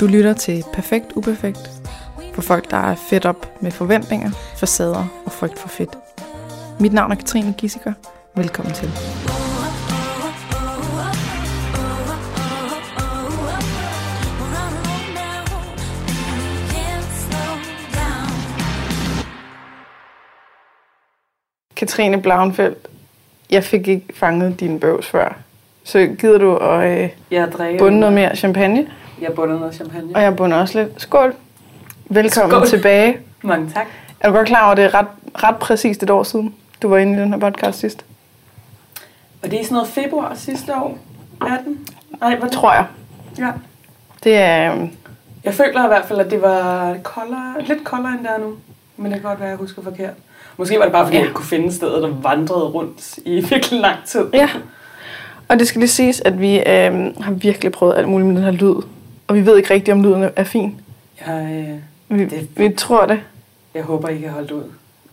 Du lytter til Perfekt Uperfekt for folk, der er fedt op med forventninger, facader og frygt for fedt. Mit navn er Katrine Gissiker. Velkommen til. Katrine Blauenfeldt, jeg fik ikke fanget dine bøvs før. Så gider du at øh, bunde noget mere champagne? Jeg bunder noget champagne. Og jeg bunder også lidt. Skål! Velkommen Skål. tilbage. Mange tak. Er du godt klar over, at det er ret, ret præcist et år siden, du var inde i den her podcast sidst? Og det er sådan noget februar sidste år. Er den? Nej, hvad Tror jeg. Ja. Det er... øhm, Jeg føler i hvert fald, at det var koldere, lidt koldere end der er nu. Men det kan godt være, at jeg husker forkert. Måske var det bare, fordi Ja. jeg kunne finde stedet, der vandrede rundt i virkelig lang tid. Ja. Og det skal lige siges, at vi øhm, har virkelig prøvet alt muligt med den her lyd. Og vi ved ikke rigtigt, om lyden er fin. Jeg, øh, Vi, Det- vi tror det. jeg håber, I kan holde det ud.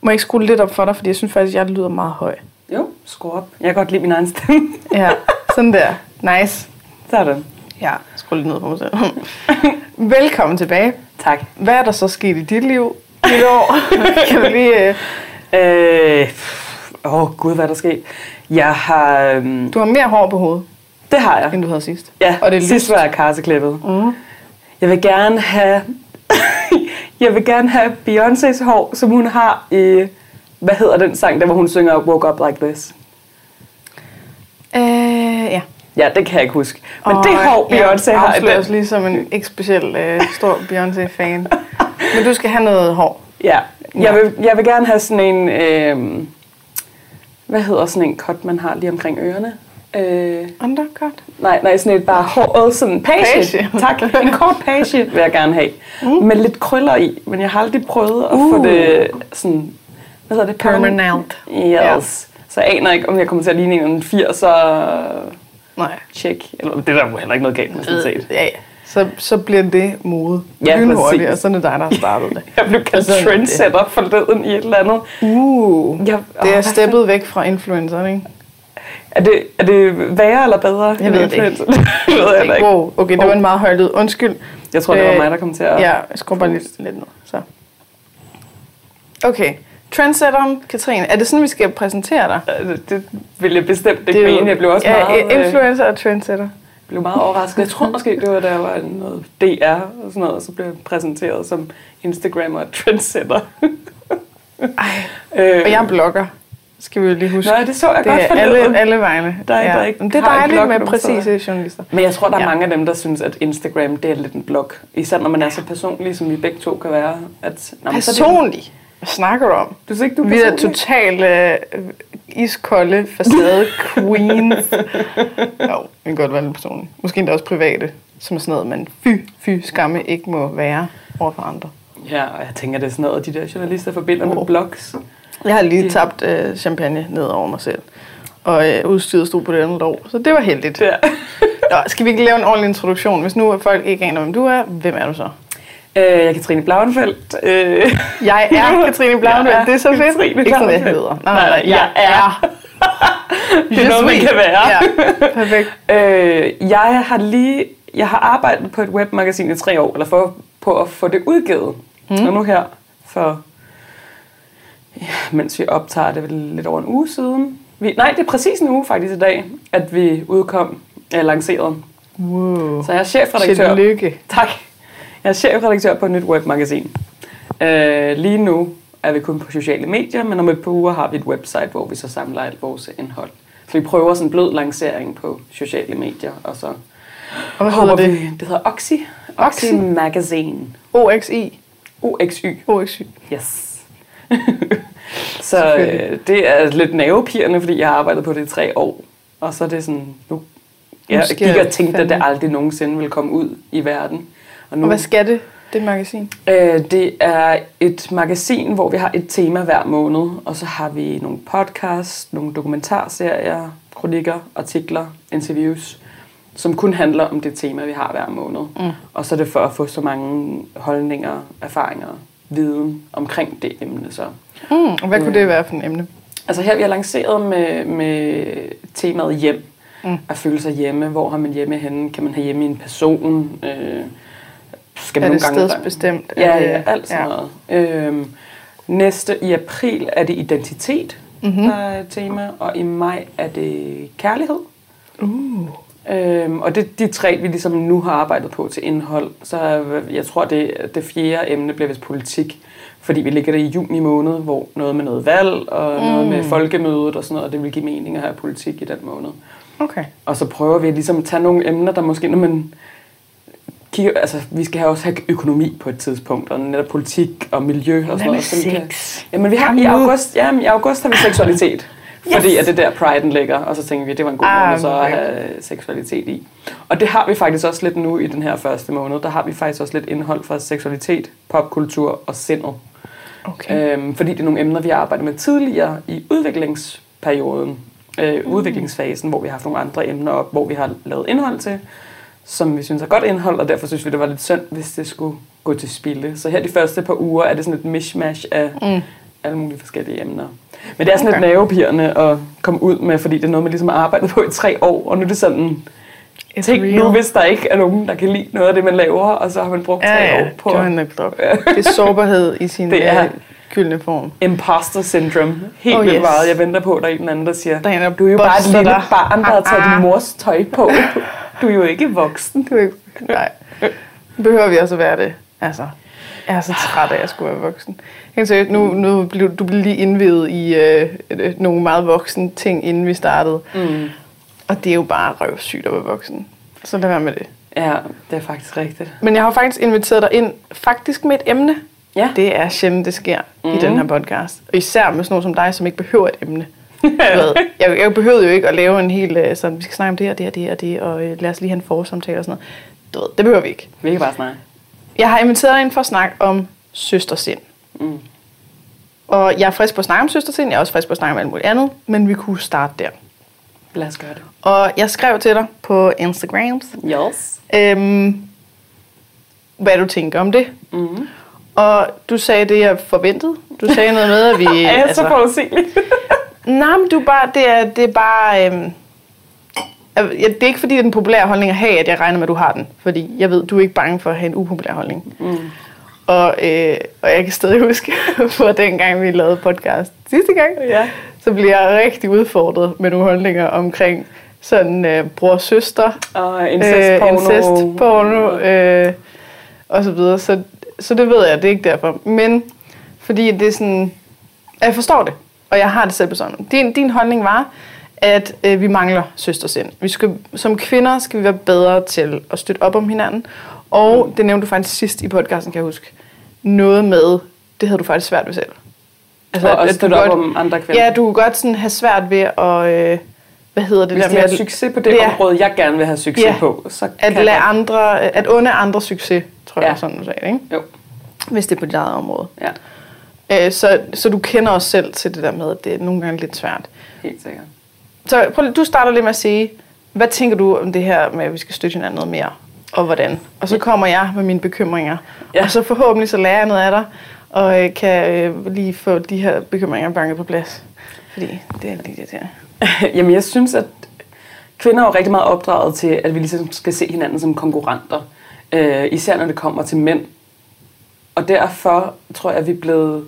Må jeg ikke skrue lidt op for dig, fordi jeg synes faktisk, at jeg lyder meget høj. Jo, skru op. Jeg kan godt lide min egen stemme. Ja, sådan der. Nice. Sådan. Ja, skru lidt ned på mig selv. Velkommen tilbage. Tak. Hvad er der så sket i dit liv i år? kan du lige... Øh, Øh, Åh, oh, gud, hvad er der sket? Jeg har... øhm, du har mere hår på hovedet, Det har jeg. end du havde sidst. Ja, Og det sidst lyst. var jeg karseklippet. Mm. Jeg vil gerne have... jeg vil gerne have Beyoncé's hår, som hun har i... Hvad hedder den sang, der hvor hun synger Woke Up Like This? Øh, ja. Ja, det kan jeg ikke huske. Men Og, det hår, Beyoncé ja, har den... lige som en ikke speciel øh, stor Beyoncé-fan. Men du skal have noget hår. Ja, Ja. jeg vil, jeg vil gerne have sådan en... Øh, hvad hedder sådan en cut, man har lige omkring ørerne? Øh, Undercut. nej, nej, sådan et bare håret, sådan en page. Page. Tak, en kort page vil jeg gerne have. Mm. Med lidt krøller i, men jeg har aldrig prøvet at uh. få Uh. det sådan... Hvad hedder det? Permanent. Yes. Ja. Så jeg aner ikke, om jeg kommer til at ligne en 80'er Nej. check. Eller, det er der jo heller ikke noget galt med, sådan set. Ja, ja. Så, så bliver det mode. Ja, Lynhurtigt, og så er det dig, der har startet det. Jeg blev kaldt Altså, trendsetter forleden i et eller andet. Uh, Jeg, det er åh, steppet væk fra influenceren, ikke? Er det, er det værre eller bedre? Jeg ved det ikke. det ved jeg ikke. Wow, okay, det var en meget høj lyd. Undskyld. Jeg tror, det var Øh, mig, der kom til at... Ja, jeg skruer bare lidt, lidt ned. Så. Okay. Trendsetteren, Katrine. Er det sådan, vi skal præsentere dig? Det, det vil jeg bestemt ikke Det jo- mene. Jeg blev også ja, meget, øh, influencer og trendsetter. blev meget overrasket. Jeg tror måske, det var, da jeg var noget DR og sådan noget, og så blev jeg præsenteret som Instagrammer og trendsetter. Ej, øh, og jeg er blogger. Skal vi jo lige huske. Nå, det så jeg det godt er alle, alle vegne. Der er- der ikke Men det er dejligt med præcise journalister. Men jeg tror, der er Ja. mange af dem, der synes, at Instagram det er lidt en blog. Især når man er så personlig, som vi begge to kan være. At, det- Personlig. Hvad snakker du om? Du synes ikke, du er Vi er totalt øh, iskolde facade queens. jo, vi kan godt være lidt personlige. Måske endda også private, som er sådan noget, man fy, fy, skamme ikke må være over for andre. Ja, og jeg tænker, det er sådan noget, de der journalister forbinder med Wow. blogs. Jeg har lige Det- tabt øh, champagne ned over mig selv. Og øh, udstyret stod på det andet år, så det var heldigt. Der. Nå, skal vi ikke lave en ordentlig introduktion? Hvis nu folk ikke aner, hvem du er, hvem er du så? Øh, jeg er Katrine Blauenfeldt. Øh, Jeg er Katrine Blauenfeldt. Er det er så fedt. Katrine Ikke sådan, jeg hedder. Nej, nej, nej. Jeg Jeg er. det er noget, man kan være. Ja, perfekt. Øh, jeg har lige jeg har arbejdet på et webmagasin i tre år, eller for, på at få det udgivet. Mm. Og nu her, for ja, mens vi optager det lidt over en uge siden. Vi, nej, det er præcis en uge faktisk i dag, at vi udkom, er lanceret. Wow. Så jeg er chefredaktør. Tillykke. Tak. Jeg er chefredaktør på et nyt webmagasin. Øh, lige nu er vi kun på sociale medier, men om et par uger har vi et website, hvor vi så samler alt vores indhold. Så vi prøver sådan en blød lancering på sociale medier, og så Og hvad hedder vi... det? Det hedder Oxy. Oxy? Oxy Magazine. OXI. OXY. OXY. Yes. så øh, det er lidt nervepirrende, fordi jeg har arbejdet på det i tre år. Og så er det sådan, nu... Jeg skal gik og tænkte, at det aldrig nogensinde vil komme ud i verden. Og Og hvad skal det, det magasin? Øh, det er et magasin, hvor vi har et tema hver måned, og så har vi nogle podcasts, nogle dokumentarserier, kronikker, artikler, interviews, som kun handler om det tema, vi har hver måned. Mm. Og så er det for at få så mange holdninger, erfaringer, viden omkring det emne. Så. Mm, og hvad kunne det være for et emne? Altså her vi har lanceret med, med temaet hjem. Mm. At føle sig hjemme. Hvor har man hjemme henne? Kan man have hjemme i en person? Øh, skal Er nogle det gange... stedsbestemt? Ja, Er ja, alt sådan ja. noget. Øhm, næste i april er det identitet, Mhm. mm-hmm. der er et tema, og i maj er det kærlighed. Uh. Øhm, og det er de tre, vi ligesom nu har arbejdet på til indhold. Så er- jeg tror, det, det fjerde emne bliver vist politik. Fordi vi ligger det i juni måned, hvor noget med noget valg og mm. noget med folkemødet og sådan noget, og det vil give mening at have politik i den måned. Okay. Og så prøver vi ligesom at tage nogle emner, der måske, når man kigger, altså vi skal have også have økonomi på et tidspunkt, og netop politik og miljø og sådan Hvad noget. med vi kan- sex? Jamen vi har i august, ja, i august har vi seksualitet. Fordi at det er der priden ligger, og så tænker vi, at det var en god Ah, måned så at have seksualitet i. Og det har vi faktisk også lidt nu i den her første måned. Der har vi faktisk også lidt indhold fra seksualitet, popkultur og sindet. Okay. Øhm, fordi det er nogle emner, vi har arbejdet med tidligere i udviklingsperioden, øh, Mm. udviklingsfasen, hvor vi har haft nogle andre emner op, hvor vi har lavet indhold til, som vi synes er godt indhold, og derfor synes vi, det var lidt synd, hvis det skulle gå til spilde. Så her de første par uger er det sådan et mishmash af Mm. alle mulige forskellige emner. Men det er sådan Okay. lidt nervepirrende at komme ud med, fordi det er noget, man ligesom har arbejdet på i tre år, og nu er det sådan, It's tænk real. nu, hvis der ikke er nogen, der kan lide noget af det, man laver, og så har man brugt tre Ja, ja. år på the club. Det er sårbarhed i sin Det er- øh, gyldne form. imposter syndrome. Helt Oh, vildt yes. meget. Jeg venter på, at der er en anden, der siger, Der er du er jo bare et lille dig. barn, der har taget Ah, din ah. mors tøj på. Du er jo ikke voksen. Du er ikke... Nej. Behøver vi også at være det? Altså, jeg er så træt af, at jeg skulle være voksen. Helt seriøst, nu, nu blev du blev lige indvidet i øh, øh, nogle meget voksne ting, inden vi startede. Mm. Og det er jo bare røvsygt at være voksen. Så lad være med det. Ja, det er faktisk rigtigt. Men jeg har faktisk inviteret dig ind, faktisk med et emne. Ja. Det er sjældent, det sker mm. i Mhm. den her podcast. Og især med sådan nogen som dig, som ikke behøver et emne. Jeg, jeg behøvede jo ikke at lave en hel øh, sådan, vi skal snakke om det og det og det og det, og øh, lad os lige have en forsamtale og sådan noget. Du ved, det behøver vi ikke. Vi kan bare snakke. Jeg har inviteret dig ind for at snakke om søstersind. Mm. Og jeg er frisk på at snakke om søstersind, jeg er også frisk på at snakke om alt muligt andet, men vi kunne starte der. Lad os gøre det. Og jeg skrev til dig på Instagram, Yes. øhm, hvad du tænker om det. Mm. Og du sagde det, jeg forventede. Du sagde noget med, at vi... Er jeg så forudsigelig? Nej, men du bare, det, er, det er bare... Øhm, øh, det er ikke fordi, det er den populære holdning at have, at jeg regner med, at du har den. Fordi jeg ved, du er ikke bange for at have en upopulær holdning. Mm. Og, øh, og jeg kan stadig huske, på dengang vi lavede podcast sidste gang, Ja. Så blev jeg rigtig udfordret med nogle holdninger omkring sådan øh, bror-søster, Og incestporno. øh, incestporno øh, og så videre. Så, så det ved jeg, det er ikke derfor. Men fordi det er sådan, jeg forstår det, og jeg har det selv på sådan. Din, din holdning var, at øh, vi mangler søstersind. Vi skal, som kvinder skal vi være bedre til at støtte op om hinanden. Og det nævnte du faktisk sidst i podcasten, kan jeg huske. Noget med, det havde du faktisk svært ved selv. Altså, og at også du støtte op godt- om andre kvinder. Ja, du kan godt sådan have svært ved at, øh, hvad hedder det Hvis der de med at, succes på det Ja. område, jeg gerne vil have succes Ja. på, så at kan lade jeg andre, at unde andre succes, tror jeg, Ja. sådan du sagde det, ikke? Jo. Hvis det er på dit eget område. Ja, Øh, så, så du kender os selv til det der med, at det er nogle gange lidt svært. helt sikkert. Så prøv, lige- du starter lidt med at sige, hvad tænker du om det her med, at vi skal støtte hinanden noget mere? Og hvordan? Og så kommer jeg med mine bekymringer. Ja. Og så forhåbentlig så lærer jeg noget af dig, og øh, kan øh, lige få de her bekymringer banket på plads. Fordi det er lige det der. Jamen, jeg synes, at kvinder er jo rigtig meget opdraget til, at vi ligesom skal se hinanden som konkurrenter. Øh, især når det kommer til mænd. Og derfor tror jeg, at vi er blevet...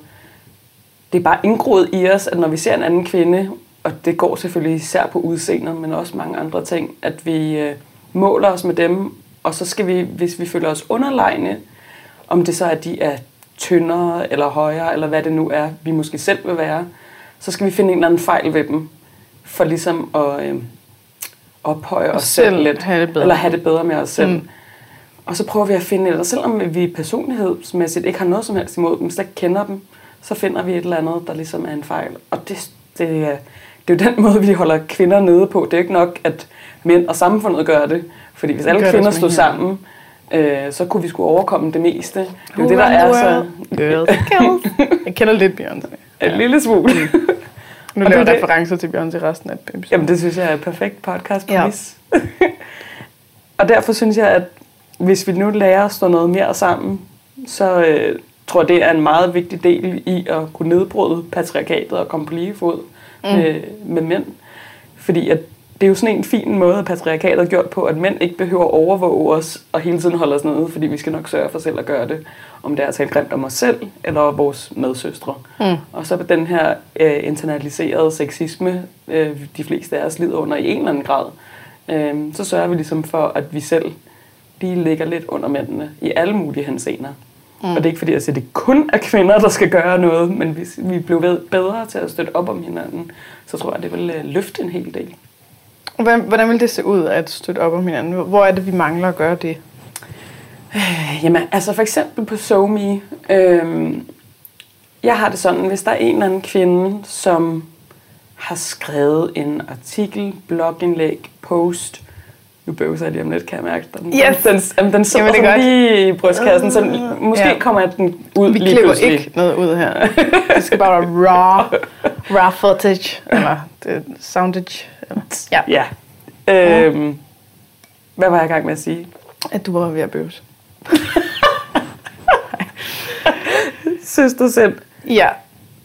Det er bare indgroet i os, at når vi ser en anden kvinde, og det går selvfølgelig især på udseendet, men også mange andre ting, at vi øh, måler os med dem, og så skal vi, hvis vi føler os underlegne, om det så er, at de er tyndere eller højere, eller hvad det nu er, vi måske selv vil være, så skal vi finde en eller anden fejl ved dem, for ligesom at øh, ophøje os selv, selv lidt, have det bedre. eller have det bedre med os selv. Mm. Og så prøver vi at finde, eller selvom vi personlighedsmæssigt ikke har noget som helst imod dem, slet ikke kender dem, så finder vi et eller andet, der ligesom er en fejl. Og det, det, er- det er jo den måde, vi holder kvinder nede på. Det er ikke nok, at mænd og samfundet gør det. Fordi hvis alle kvinder stod sammen, øh, så kunne vi skulle overkomme det meste. Det er jo det, der er så... Girls, girls. Jeg kender lidt Beyoncé. En lille smule. Nu Og laver er jeg referencer til Beyoncé resten af episoden. Jamen, det synes jeg er et perfekt podcast Ja. og derfor synes jeg, at hvis vi nu lærer at stå noget mere sammen, så øh, tror jeg, det er en meget vigtig del i at kunne nedbryde patriarkatet og komme på lige fod mm. med, med mænd. Fordi at det er jo sådan en fin måde, at patriarkatet har gjort på, at mænd ikke behøver at overvåge os og hele tiden holde os nede, fordi vi skal nok sørge for selv at gøre det. Om det er at tale grimt om os selv eller vores medsøstre. Mm. Og så på den her øh, internaliserede sexisme, øh, de fleste af os lider under i en eller anden grad, øh, så sørger vi ligesom for, at vi selv lige ligger lidt under mændene i alle mulige henseender. Mm. Og det er ikke fordi, jeg siger, at det kun er kvinder, der skal gøre noget, men hvis vi blev bedre til at støtte op om hinanden, så tror jeg, det vil øh, løfte en hel del. Hvordan, hvordan vil det se ud at støtte op om hinanden? Hvor er det, vi mangler at gøre det? Jamen, altså for eksempel på SoMe, øhm, jeg har det sådan, hvis der er en eller anden kvinde, som har skrevet en artikel, blogindlæg, post, nu bøvser jeg lige om lidt, kan jeg mærke. Den, Yes! den, den, den sidder Jamen, sådan lige i brystkassen, så måske Ja. kommer den ud Vi lige klipper pludselig. ikke noget ud her. Det skal bare være raw, raw footage, eller det, soundage. Eller, ja, Ja. Øhm, hvad var jeg i gang med at sige? at du var ved at bøvse. Søster selv. Ja,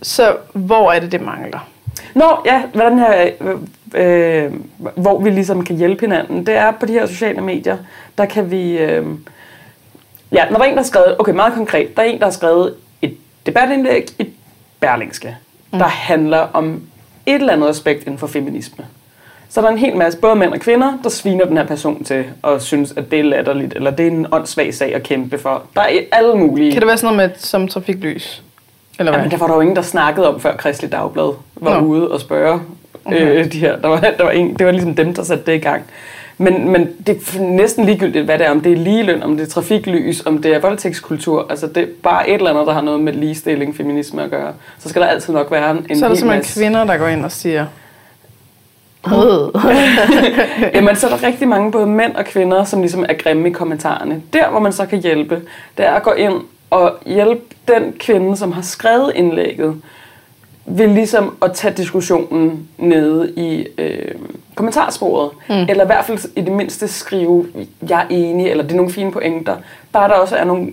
så hvor er det, det mangler? Nå, ja, hvordan her, øh, øh, hvor vi ligesom kan hjælpe hinanden, det er på de her sociale medier, der kan vi... Øh, ja, når der er en, der har skrevet... Okay, meget konkret. Der er en, der har skrevet et debatindlæg i Berlingske, mm. der handler om et eller andet aspekt inden for feminisme. Så der er en hel masse, både mænd og kvinder, der sviner den her person til, og synes, at det er latterligt, eller det er en åndssvag sag at kæmpe for. Der er alle mulige... Kan det være sådan noget med som trafiklys? Eller hvad? Jamen, der var der jo ingen, der snakkede om, før Kristelig Dagblad var Nå. ude og spørge Okay. øh, de her. Der var, der var en, det var ligesom dem, der satte det i gang. Men, men det er næsten ligegyldigt, hvad det er. Om det er ligeløn, om det er trafiklys, om det er voldtægtskultur. Altså, det er bare et eller andet, der har noget med ligestilling, feminisme at gøre. Så skal der altid nok være en så er der simpelthen masse... kvinder, der går ind og siger... Jamen, så er der rigtig mange både mænd og kvinder, som ligesom er grimme i kommentarerne. Der, hvor man så kan hjælpe, det er at gå ind og hjælpe den kvinde, som har skrevet indlægget, ved ligesom at tage diskussionen nede i øh, kommentarsporet. Mm. Eller i hvert fald i det mindste skrive, jeg er enig, eller det er nogle fine pointer. Bare der også er nogle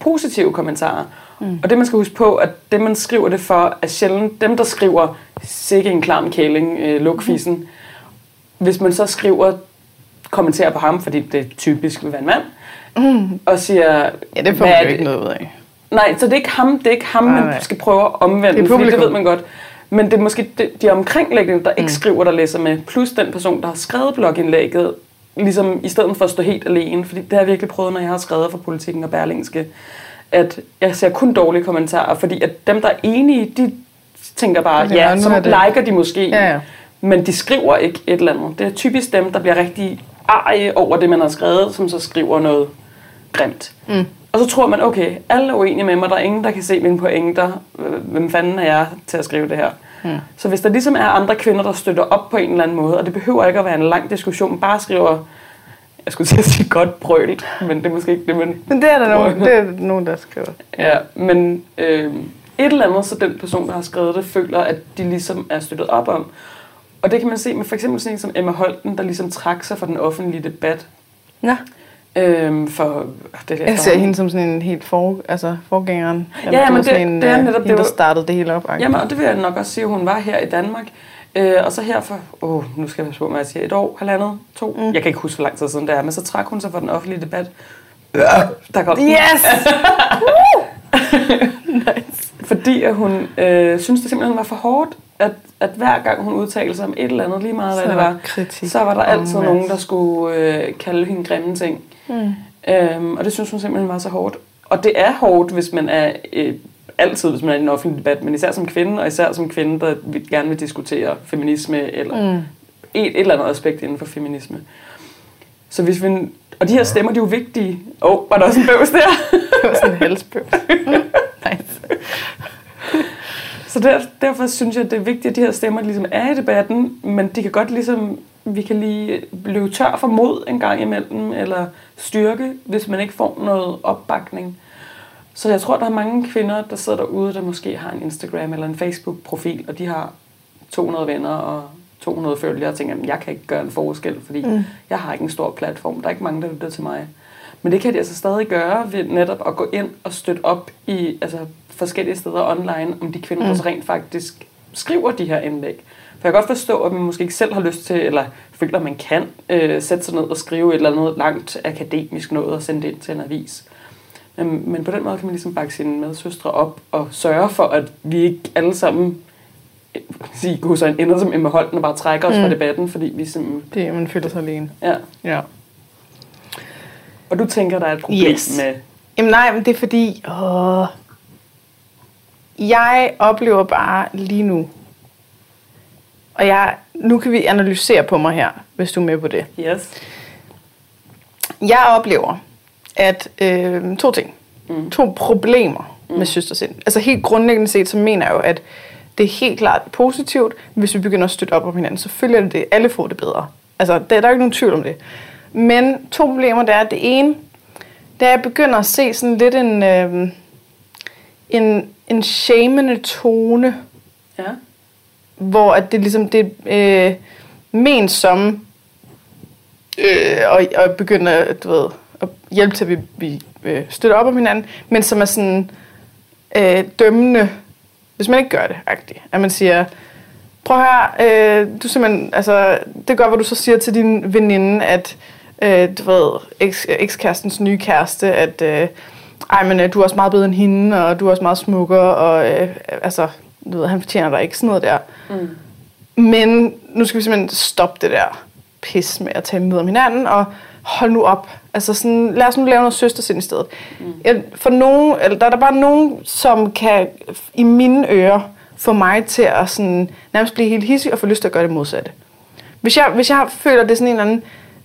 positive kommentarer. Mm. Og det man skal huske på, at det man skriver det for, er sjældent dem, der skriver, sikke en klam kæling, øh, lukfisen. Mm. Hvis man så skriver, kommenterer på ham, fordi det typisk vil være en mand, mm. og siger, Ja, det får "Hvad man er jo det?" ikke noget ud af. Nej, så det er ikke ham, det er ikke ham Nej, man nej. skal prøve at omvende, Det er fordi det ved man godt. Men det er måske de, de omkringliggende, der ikke Mm. skriver, der læser med, plus den person, der har skrevet blogindlægget, ligesom i stedet for at stå helt alene, fordi det har jeg virkelig prøvet, når jeg har skrevet for Politikken og Berlingske, at jeg ser kun dårlige kommentarer, fordi at dem, der er enige, de tænker bare, ja, nu så er liker de måske, Ja, ja. men de skriver ikke et eller andet. Det er typisk dem, der bliver rigtig arge over det, man har skrevet, som så skriver noget grimt. Mm. Og så tror man, okay, alle er uenige med mig, der er ingen, der kan se mine pointer. Hvem fanden er jeg til at skrive det her? Mm. Så hvis der ligesom er andre kvinder, der støtter op på en eller anden måde, og det behøver ikke at være en lang diskussion, bare skriver, jeg skulle til at sige godt brølt, men det er måske ikke det, man... Men det er der nogen, det er nogen der skriver. Ja, men øh, et eller andet, så den person, der har skrevet det, føler, at de ligesom er støttet op om. Og det kan man se med for eksempel sådan en som Emma Holten, der ligesom trak sig fra den offentlige debat. Ja. Øhm, for det er Jeg ser hende som sådan en helt for, altså forgængeren. Ja, ja, men ved, sådan det- en, det er øh, netop hende, det, der startede det hele op. agtigt. Jamen, og det vil jeg nok også sige, at hun var her i Danmark. Øh, og så her for, åh, nu skal jeg på, hvad jeg siger, et år, halvandet, to. Mm. Jeg kan ikke huske, hvor lang tid siden det er, men så trak hun sig fra den offentlige debat. Der kom. Yes! Fordi at hun øh, synes, det simpelthen var for hårdt, at, at hver gang hun udtalte sig om et eller andet, lige meget hvad Så det var kritik så var der altid Mads. nogen, der skulle øh, kalde hende grimme ting. Mm. Øhm, og det synes hun simpelthen var så hårdt. Og det er hårdt, hvis man er øh, altid, hvis man er i en offentlig debat, men især som kvinde, og især som kvinde, der vil, gerne vil diskutere feminisme, eller Mm. et, et eller andet aspekt inden for feminisme. Så hvis vi, og de her stemmer, de er jo vigtige. Åh, oh, var der også en bøvs der? Det var sådan en halsbøv. nice. Så der, derfor synes jeg, det er vigtigt, at de her stemmer ligesom er i debatten, men de kan godt ligesom, vi kan lige løbe tør for mod en gang imellem, eller styrke, hvis man ikke får noget opbakning. Så jeg tror, der er mange kvinder, der sidder derude, der måske har en Instagram eller en Facebook-profil, og de har 200 venner og 200 følgere, og tænker, at jeg kan ikke gøre en forskel, fordi mm. jeg har ikke en stor platform. Der er ikke mange, der lytter til mig. Men det kan de altså stadig gøre ved netop at gå ind og støtte op i altså, forskellige steder online, om de kvinder, mm. der rent faktisk skriver de her indlæg. For jeg kan godt forstå, at man måske ikke selv har lyst til, eller føler, at man kan øh, sætte sig ned og skrive et eller andet langt akademisk noget og sende det ind til en avis. Men, men på den måde kan man ligesom bakke sine medsøstre op og sørge for, at vi ikke alle sammen sige, gå så ender som Emma Holten og bare trækker os mm. fra debatten, fordi vi simpelthen... Det, man føler sig alene. Ja. Ja. Og du tænker, der er et problem Yes. med... Jamen nej, men det er fordi, åh, jeg oplever bare lige nu, og jeg, nu kan vi analysere på mig her, hvis du er med på det. Yes. Jeg oplever, at øh, to ting, mm. to problemer mm. med søstersind. Altså helt grundlæggende set, så mener jeg jo, at det er helt klart positivt, hvis vi begynder at støtte op om hinanden. Selvfølgelig er det det. Alle får det bedre. Altså, der, der er jo ikke nogen tvivl om det. Men to problemer, det er, det ene, det er, at jeg begynder at se sådan lidt en, øh, en, en shamende tone, Ja hvor at det ligesom det øh, ment som øh, og, og at, du ved, at hjælpe til, at vi, vi øh, støtter op om hinanden, men som er sådan øh, dømmende, hvis man ikke gør det, agtigt. At man siger, prøv her, øh, du simpelthen, altså, det gør, hvad du så siger til din veninde, at øh, du ved, eks, ekskærestens nye kæreste, at øh, ej, men øh, du er også meget bedre end hende, og du er også meget smukkere, og øh, altså, du ved, han fortjener dig ikke sådan noget der. Mm. Men nu skal vi simpelthen stoppe det der pis med at tale ned om hinanden, og hold nu op. Altså sådan, lad os nu lave noget søstersind i stedet. Mm. Jeg, for nogen, eller der er der bare nogen, som kan i mine ører få mig til at sådan, nærmest blive helt hissig og få lyst til at gøre det modsatte. Hvis jeg, hvis jeg føler, det er sådan en eller anden,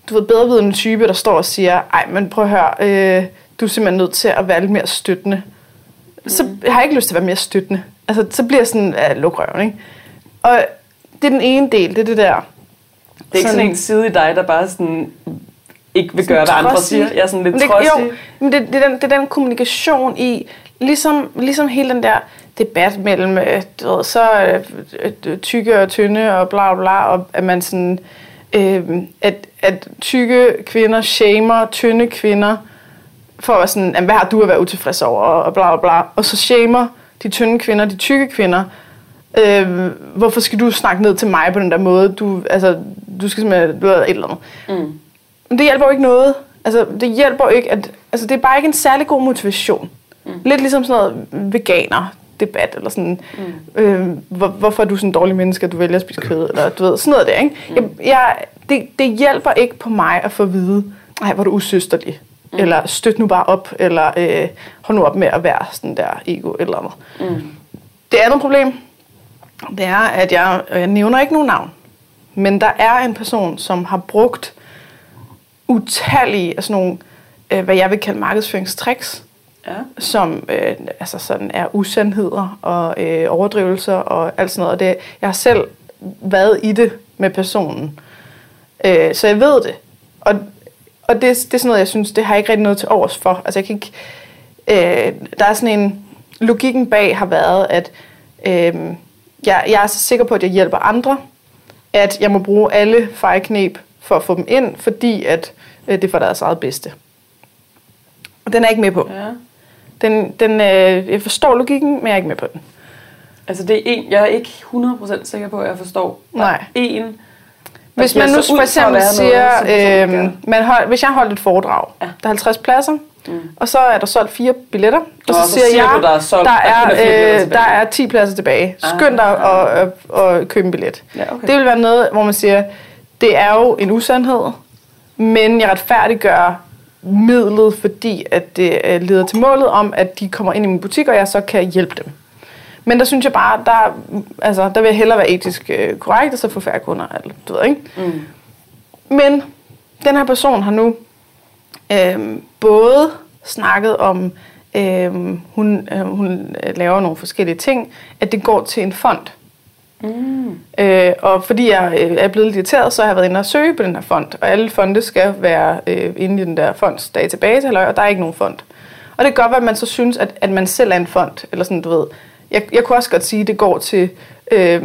du ved, bedrevidende type, der står og siger, ej, men prøv at høre, øh, du er simpelthen nødt til at være lidt mere støttende. Mm. Så har jeg ikke lyst til at være mere støttende. Altså, så bliver jeg sådan, ja, luk røven, ikke? Og det er den ene del, det er det der. Det er ikke sådan en side i dig, der bare sådan ikke vil gøre, hvad andre siger. Jeg er sådan lidt Men det, trodsig. Jo, men det, det, er den, det er den kommunikation i, ligesom, ligesom hele den der debat mellem, øh, du ved, så øh, øh, tykke og tynde og bla bla og at man sådan, øh, at, at tykke kvinder shamer tynde kvinder, for at være sådan, "Jamen, hvad har du at være utilfreds over, og bla bla, og så shamer de tynde kvinder, de tykke kvinder, øh, hvorfor skal du snakke ned til mig på den der måde, du, altså, du skal simpelthen, du et eller andet. Mm. Men det hjælper jo ikke noget. Altså, det hjælper jo ikke, at... Altså, det er bare ikke en særlig god motivation. Mm. Lidt ligesom sådan noget veganer debat, eller sådan, mm. øh, hvor, hvorfor er du sådan en dårlig menneske, at du vælger at spise kød, eller du ved, sådan noget der, ikke? Mm. Jeg, jeg, det, det hjælper ikke på mig at få at vide, nej, hvor er du usøsterlig, mm. eller støt nu bare op, eller øh, hold nu op med at være sådan der ego, eller noget. Mm. Det andet problem, det er, at jeg, jeg nævner ikke nogen navn, men der er en person, som har brugt utallige af sådan nogle, øh, hvad jeg vil kalde markedsføringstricks, Ja. som øh, altså sådan er usandheder og øh, overdrivelser og alt sådan noget. Og det, jeg har selv været i det med personen, øh, så jeg ved det. Og, og det, det er sådan noget, jeg synes, det har jeg ikke rigtig noget til overs for. Altså jeg kan ikke, øh, der er sådan en, logikken bag har været, at øh, jeg, jeg er så sikker på, at jeg hjælper andre, at jeg må bruge alle fejlknep for at få dem ind, fordi at øh, det er for deres eget bedste. Og den er jeg ikke med på. ja. Den, den, øh, jeg forstår logikken, men jeg er ikke med på den. Altså det er en, jeg er ikke 100% sikker på, at jeg forstår. Der er Nej. En, Hvis man nu for eksempel siger, noget, øh, man hold, hvis jeg holdt et foredrag, Ja. der er 50 pladser, Mm. og så er der solgt fire billetter, og Nå, så, så siger siger jeg, du, der er solgt- der, er øh, der er 10 pladser tilbage. Ah. Skynd dig at, at, at købe en billet. Ja, okay. Det vil være noget, hvor man siger, det er jo en usandhed, men jeg retfærdiggør midlet, fordi at det øh, leder til målet om, at de kommer ind i min butik, og jeg så kan hjælpe dem. Men der synes jeg bare, der, altså, der vil jeg hellere være etisk øh, korrekt, og så få færre kunder. Eller, du ved, ikke? Mm. Men den her person har nu øhm, både snakket om, øhm, hun, øh, hun øh, laver nogle forskellige ting, at det går til en fond. Mm. Øh, og fordi jeg øh, er blevet lidt irriteret, så har jeg været inde og søge på den her fond. Og alle fonde skal være øh, inde i den der fonds database, og der er ikke nogen fond. Og det kan godt være, at man så synes, at, at man selv er en fond. Eller sådan, du ved. Jeg, jeg kunne også godt sige, at det går til, øh,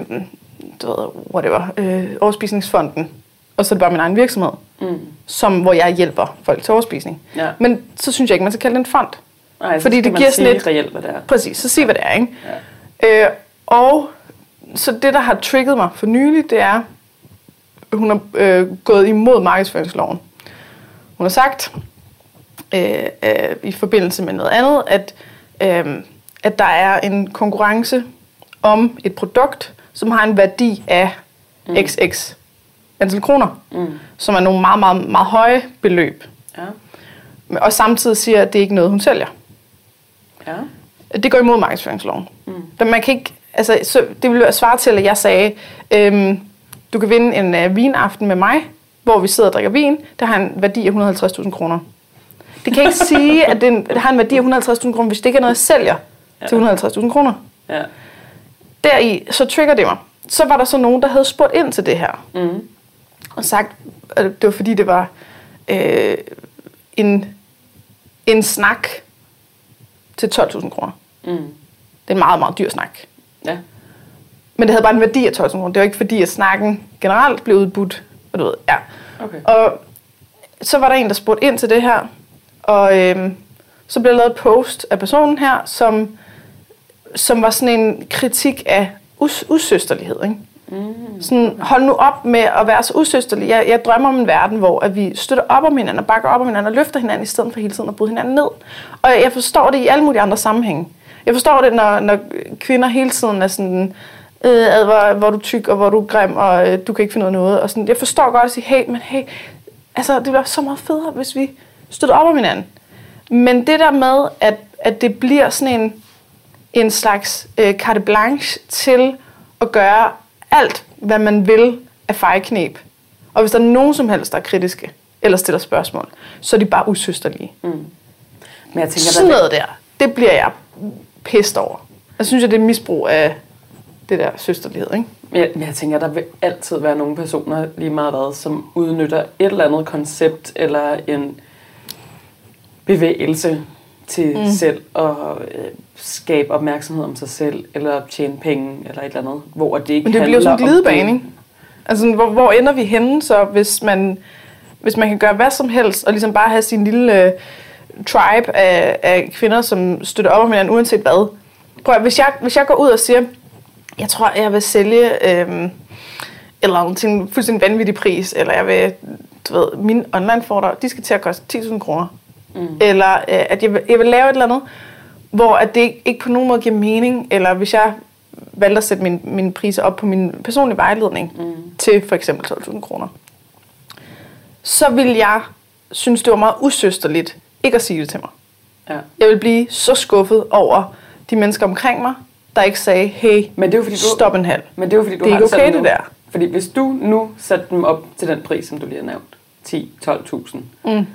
du ved, whatever, øh, overspisningsfonden. Og så er det bare min egen virksomhed, Mm. som, hvor jeg hjælper folk til overspisning. Ja. Men så synes jeg ikke, man skal kalde det en fond. Nej, Fordi det giver sådan lidt- reelt, hvad det er. Præcis, så sig hvad det er, ikke? Ja. Øh, og så det, der har trigget mig for nylig, det er, hun har øh, gået imod markedsføringsloven. Hun har sagt, øh, øh, i forbindelse med noget andet, at, øh, at der er en konkurrence om et produkt, som har en værdi af mm. xx antal kroner, mm. som er nogle meget, meget, meget høje beløb. Ja. Og samtidig siger, at det er ikke noget, hun sælger. Ja. Det går imod markedsføringsloven. Mm. Man kan ikke, altså, så det ville være svare til, at jeg sagde, øhm, du kan vinde en uh, vinaften med mig, hvor vi sidder og drikker vin. Det har en værdi af 150.000 kroner. Det kan ikke sige, at det, en, det har en værdi af 150.000 kroner, hvis det ikke er noget, jeg sælger ja. til 150.000 kroner. Ja. Deri, så trigger det mig. Så var der så nogen, der havde spurgt ind til det her. Mm. Og sagt, at det var fordi, det var øh, en, en snak til 12.000 kroner. Mm. Det er en meget, meget dyr snak. Ja. Men det havde bare en værdi af 12.000 kroner. Det var ikke fordi, at snakken generelt blev udbudt. Og du ved, ja. Okay. Og så var der en, der spurgte ind til det her. Og øhm, så blev der lavet et post af personen her, som, som var sådan en kritik af us- usøsterlighed. Ikke? Mm. Sådan, hold nu op med at være så usøsterlig. Jeg, jeg drømmer om en verden, hvor at vi støtter op om hinanden og bakker op om hinanden og løfter hinanden, i stedet for hele tiden at bryde hinanden ned. Og jeg forstår det i alle mulige andre sammenhænge. Jeg forstår det, når, når kvinder hele tiden er sådan, øh, ad, hvor, hvor er du tyk, og hvor er du grim, og øh, du kan ikke finde ud af noget. Og sådan, jeg forstår godt at sige, hey, men hey, altså, det bliver så meget federe, hvis vi støtter op om hinanden. Men det der med, at, at det bliver sådan en, en slags øh, carte blanche til at gøre alt, hvad man vil af fejknep. Og hvis der er nogen som helst, der er kritiske, eller stiller spørgsmål, så er de bare usøsterlige. Mm. Men jeg tænker, Sådan noget der, det bliver jeg pest over. Jeg synes, at det er misbrug af det der søsterlighed, ikke? Men jeg, men jeg tænker, der vil altid være nogle personer, lige meget hvad, som udnytter et eller andet koncept eller en bevægelse til mm. selv at øh, skabe opmærksomhed om sig selv, eller tjene penge, eller et eller andet, hvor det ikke Men det bliver sådan en glidebane, ikke? Altså, hvor, hvor ender vi henne så, hvis man, hvis man kan gøre hvad som helst, og ligesom bare have sin lille øh, tribe af, af kvinder, som støtter op om hinanden, uanset hvad. Prøv at, hvis jeg, hvis jeg går ud og siger, jeg tror, jeg vil sælge øh, eller til en fuldstændig vanvittig pris, eller jeg vil, du ved, mine online foredrag, de skal til at koste 10.000 kroner. Mm. Eller øh, at jeg vil, jeg vil lave et eller andet, hvor at det ikke, ikke på nogen måde giver mening, eller hvis jeg valgte at sætte min, mine priser op på min personlige vejledning mm. til for eksempel 12.000 kroner, så vil jeg synes, det var meget usøsterligt ikke at sige det til mig. Ja. Jeg vil blive så skuffet over de mennesker omkring mig, der ikke sagde, hey, Men det er jo fordi, du, stop en halv. Men det er jo fordi, du Det er har ikke okay, nu. det der. Fordi hvis du nu satte dem op til den pris, som du lige har nævnt, 10-12.000. Mm.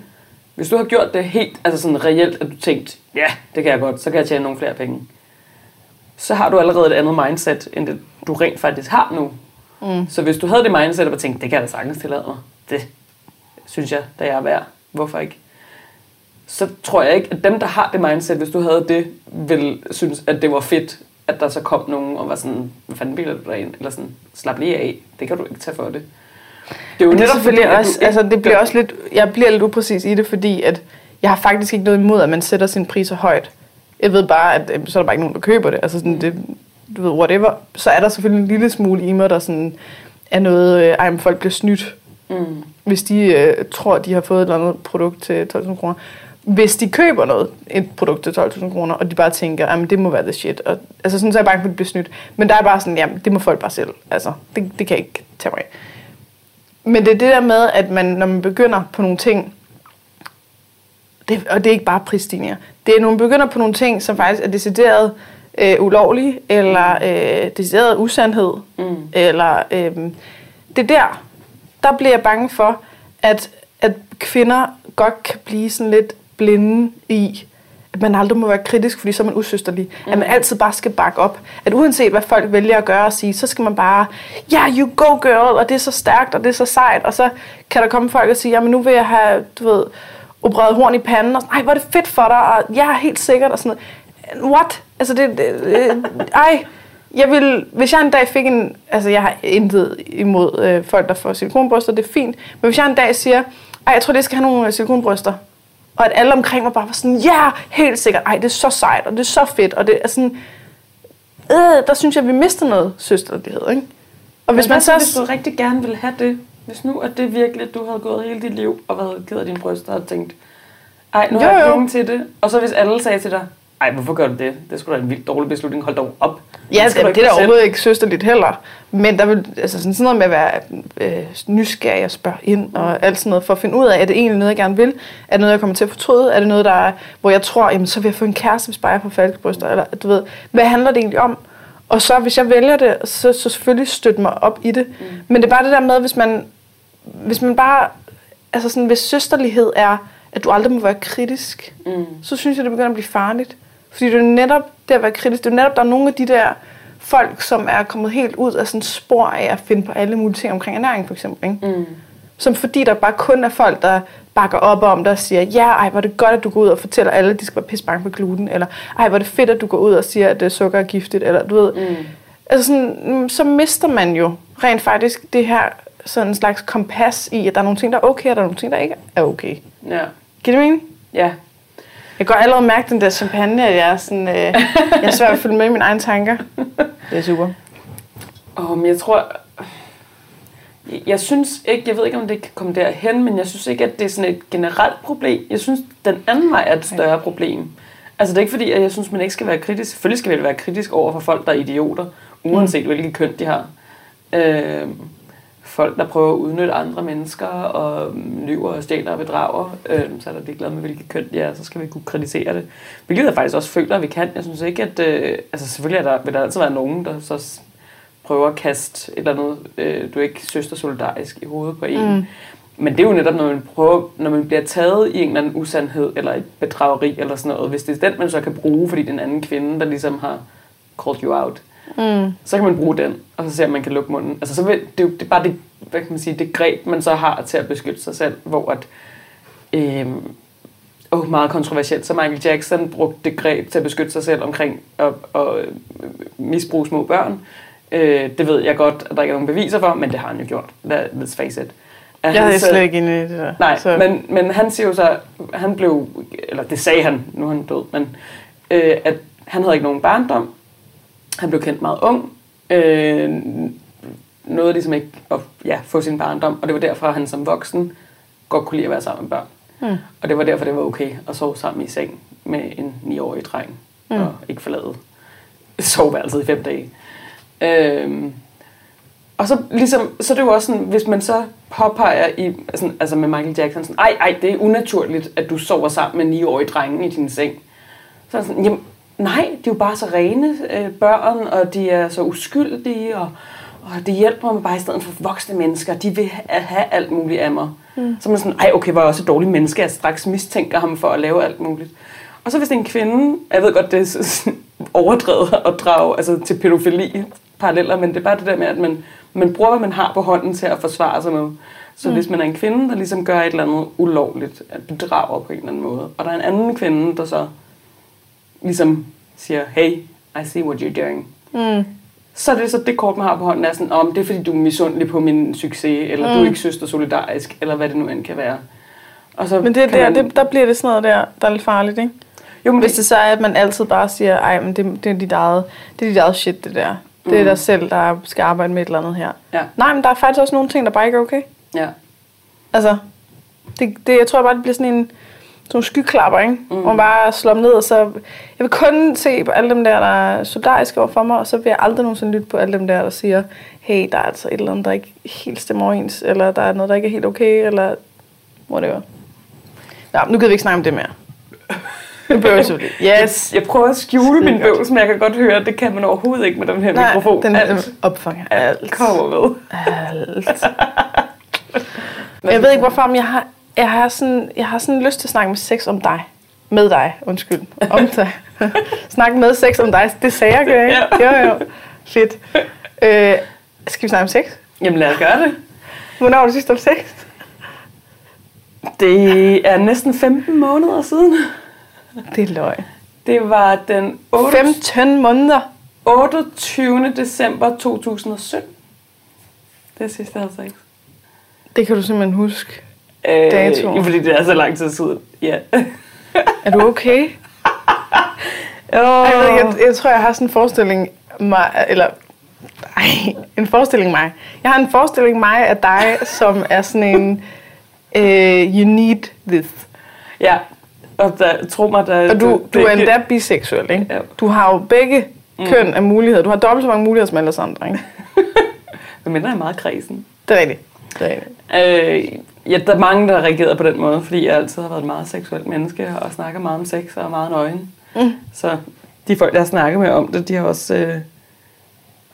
Hvis du har gjort det helt, altså sådan reelt, at du tænkte, ja, det kan jeg godt, så kan jeg tjene nogle flere penge. Så har du allerede et andet mindset, end det du rent faktisk har nu. Mm. Så hvis du havde det mindset, og tænkte, det kan jeg da sagtens tillade mig, det synes jeg, da jeg er værd, hvorfor ikke? Så tror jeg ikke, at dem, der har det mindset, hvis du havde det, vil synes, at det var fedt, at der så kom nogen og var sådan, hvad fanden biler du dig ind? Eller sådan, slap lige af, det kan du ikke tage for det. Det er jo det netop fordi, også, altså det bliver også lidt, jeg bliver lidt upræcis i det, fordi at jeg har faktisk ikke noget imod, at man sætter sine priser højt. Jeg ved bare, at øh, så er der bare ikke nogen, der køber det. Altså sådan, det, du ved, whatever. Så er der selvfølgelig en lille smule i mig, der sådan er noget, øh, ej, men folk bliver snydt, Mm. hvis de øh, tror, de har fået et eller andet produkt til 12.000 kroner. Hvis de køber noget, et produkt til 12.000 kroner, og de bare tænker, at det må være the shit. Og, altså sådan, så er jeg bange for, at de bliver snydt. Men der er bare sådan, jamen, det må folk bare selv. Altså, det, det kan jeg ikke tage mig af. Men det er det der med, at man, når man begynder på nogle ting, det, og det er ikke bare prisstigninger, det er, når man begynder på nogle ting, som faktisk er decideret øh, ulovlige, eller øh, decideret usandhed, Mm. eller øh, det er der, der bliver jeg bange for, at, at kvinder godt kan blive sådan lidt blinde i, at man aldrig må være kritisk, fordi så er man usøsterlig. Mm. At man altid bare skal bakke op. At uanset hvad folk vælger at gøre og sige, så skal man bare, ja, yeah, you go girl, og det er så stærkt, og det er så sejt. Og så kan der komme folk og sige, jamen nu vil jeg have, du ved, opereret horn i panden, og sådan, ej, hvor er det fedt for dig, og jeg er helt sikkert, og sådan noget. What? Altså, det, det, det ej, jeg vil, hvis jeg en dag fik en, altså jeg har intet imod øh, folk, der får silikonbryster, det er fint, men hvis jeg en dag siger, ej, jeg tror, det skal have nogle øh, silikonbryster, og at alle omkring mig bare var sådan, ja, helt sikkert, ej, det er så sejt, og det er så fedt, og det er sådan, øh, der synes jeg, vi mister noget søsterlighed, ikke? Og hvis Hvis man så... hvis du rigtig gerne vil have det, hvis nu at det virkelig, at du havde gået hele dit liv og været ked af dine bryster og tænkt, ej, nu Jo, har jeg penge til det. Og så hvis alle sagde til dig, ej, hvorfor gør du det? Det skulle da en vildt dårlig beslutning. Hold dog op. Ja, Det det, ikke det er da overhovedet ikke søsterligt heller. Men der vil, altså sådan, sådan noget med at være øh, nysgerrig og spørge ind og alt sådan noget, for at finde ud af, er det egentlig noget, jeg gerne vil? Er det noget, jeg kommer til at fortryde? Er det noget, der er, hvor jeg tror, jamen, så vil jeg få en kæreste, hvis bare jeg får falkebryster? Eller, du ved, hvad handler det egentlig om? Og så, hvis jeg vælger det, så, så selvfølgelig støtte mig op i det. Mm. Men det er bare det der med, hvis man, hvis man bare, altså sådan, hvis søsterlighed er, at du aldrig må være kritisk, Mm. så synes jeg, det begynder at blive farligt. Fordi det er netop det at være kritisk. Det er netop, der er nogle af de der folk, som er kommet helt ud af sådan spor af at finde på alle mulige ting omkring ernæring, for eksempel. Ikke? Mm. Som fordi der bare kun er folk, der bakker op om det og siger, ja, ej, hvor er det godt, at du går ud og fortæller alle, at de skal være pisse bange for gluten, eller ej, hvor er det fedt, at du går ud og siger, at øh, sukker er giftigt, eller du ved. Mm. Altså sådan, mm, så mister man jo rent faktisk det her sådan en slags kompas i, at der er nogle ting, der er okay, og der er nogle ting, der ikke er okay. Ja. Giver det mening? Ja. Jeg kan allerede mærke den der champagne, at jeg er, sådan, øh, jeg er svær at følge med i mine egne tanker. Det er super. Oh, men jeg tror... Jeg, jeg synes ikke, jeg ved ikke, om det kan komme derhen, men jeg synes ikke, at det er sådan et generelt problem. Jeg synes, den anden vej er et større problem. Altså, det er ikke fordi, at jeg synes, man ikke skal være kritisk. Selvfølgelig skal vi være kritisk over for folk, der er idioter, uanset mm. hvilket køn de har. Øh, folk, der prøver at udnytte andre mennesker og lyver og stjæler og bedrager, øh, så er der ligeglad med, hvilket køn de er, så skal vi kunne kritisere det. Hvilket jeg faktisk også føler, at vi kan. Jeg synes ikke, at... Øh, altså selvfølgelig er der, vil der altid være nogen, der så prøver at kaste et eller andet, øh, du er ikke søster solidarisk i hovedet på en. Mm. Men det er jo netop, når man, prøver, når man bliver taget i en eller anden usandhed, eller et bedrageri, eller sådan noget. Hvis det er den, man så kan bruge, fordi det er en anden kvinde, der ligesom har called you out, Mm. Så kan man bruge den, og så se, om man kan lukke munden. Altså, så vil, det, er det er bare det, hvad kan man sige, det greb, man så har til at beskytte sig selv, hvor at, øhm, oh, meget kontroversielt, så Michael Jackson brugte det greb til at beskytte sig selv omkring at, at øh, misbruge små børn. Øh, det ved jeg godt, at der ikke er nogen beviser for, men det har han jo gjort. Let's face it. At Jeg er så- slet ikke inde i det der. Nej, så. men, men han siger jo så, han blev, eller det sagde han, nu er han død, men øh, at han havde ikke nogen barndom. Han blev kendt meget ung. Øh, nåede ligesom ikke at ja, få sin barndom, og det var derfor, at han som voksen godt kunne lide at være sammen med børn. Mm. Og det var derfor, det var okay at sove sammen i seng med en 9-årig dreng, mm. og ikke forlade soveværelset i fem dage. Øhm, og så, ligesom, så er det jo også sådan, hvis man så påpeger i, sådan, altså med Michael Jackson, sådan, ej, ej, det er unaturligt, at du sover sammen med 9-årige drenge i din seng. Så er det sådan, jamen, nej, de er jo bare så rene øh, børn, og de er så uskyldige, og, og det hjælper mig bare i stedet for voksne mennesker. De vil ha- have alt muligt af mig. Mm. Så er man sådan, ej, okay, er jeg også et dårligt menneske, jeg straks mistænker ham for at lave alt muligt. Og så hvis det er en kvinde, jeg ved godt, det er overdrevet at drage altså, til pædofili paralleller, men det er bare det der med, at man, man bruger, hvad man har på hånden til at forsvare sig med. Så mm. hvis man er en kvinde, der ligesom gør et eller andet ulovligt, at bedrager på en eller anden måde, og der er en anden kvinde, der så ligesom siger, hey, I see what you're doing. Mm. Så er det så det kort, man har på hånden, er sådan, om det er fordi, du er misundelig på min succes, eller mm. du er ikke søster solidarisk, eller hvad det nu end kan være. Og så Men det, er der, man, det, der bliver det sådan noget der, der er lidt farligt, ikke? jo, men Hvis det så er, at man altid bare siger, ej, men det, det er dit eget, det er dit eget shit, det der. Det er Mm. dig selv, der skal arbejde med et eller andet her. Ja. Nej, men der er faktisk også nogle ting, der bare ikke er okay. Ja. Altså, det, det, jeg tror bare, det bliver sådan en sådan skyklapper, ikke? Mm. Hvor man bare slår dem ned, og så... Jeg vil kun se på alle dem der, der er solidariske over for mig, og så vil jeg aldrig nogensinde lytte på alle dem der, der siger, hey, der er altså et eller andet, der ikke helt stemmer overens, eller der er noget, der ikke er helt okay, eller whatever. Nå, nu gider vi ikke snakke om det mere. Nu jeg selvfølgelig. Yes. Jeg prøver at skjule min bøvs, men jeg kan godt høre, at det kan man overhovedet ikke med den her Nej, mikrofon. den alt, opfanger alt. kommer med. Alt. Jeg ved ikke hvorfor, men jeg har, jeg har, sådan, jeg har sådan lyst til at snakke med sex om dig. Med dig, undskyld. Om dig. snakke med sex om dig. Det sagde jeg, ikke? Jo, jo. Fedt. Øh, skal vi snakke om sex? Jamen lad os gøre det. Hvornår har du sidst om sex? Det er næsten 15 måneder siden. Det er løg. Det var den 8. 15 måneder. 28. december 2017. Det er sidste, jeg havde sex. Det kan du simpelthen huske. Øh, Datoen. Fordi det er så lang tid siden. Ja. Er du okay? Oh. Jeg, ved, jeg, jeg tror, jeg har sådan en forestilling mig, eller ej, en forestilling mig. Jeg har en forestilling mig af dig, som er sådan en, uh, you need this. Ja, og der, tro mig, der... Og du, du er endda biseksuel, ikke? Ja. Du har jo begge køn af muligheder. Du har dobbelt så mange muligheder som alle andre, ikke? Men mindre er meget kredsen. Det er rigtigt. Det er rigtigt. Øh, ja, der er mange, der har reageret på den måde, fordi jeg altid har været et meget seksuelt menneske, og snakker meget om sex og er meget nøgen. Mm. Så de folk, der har snakket med om det, de har også øh,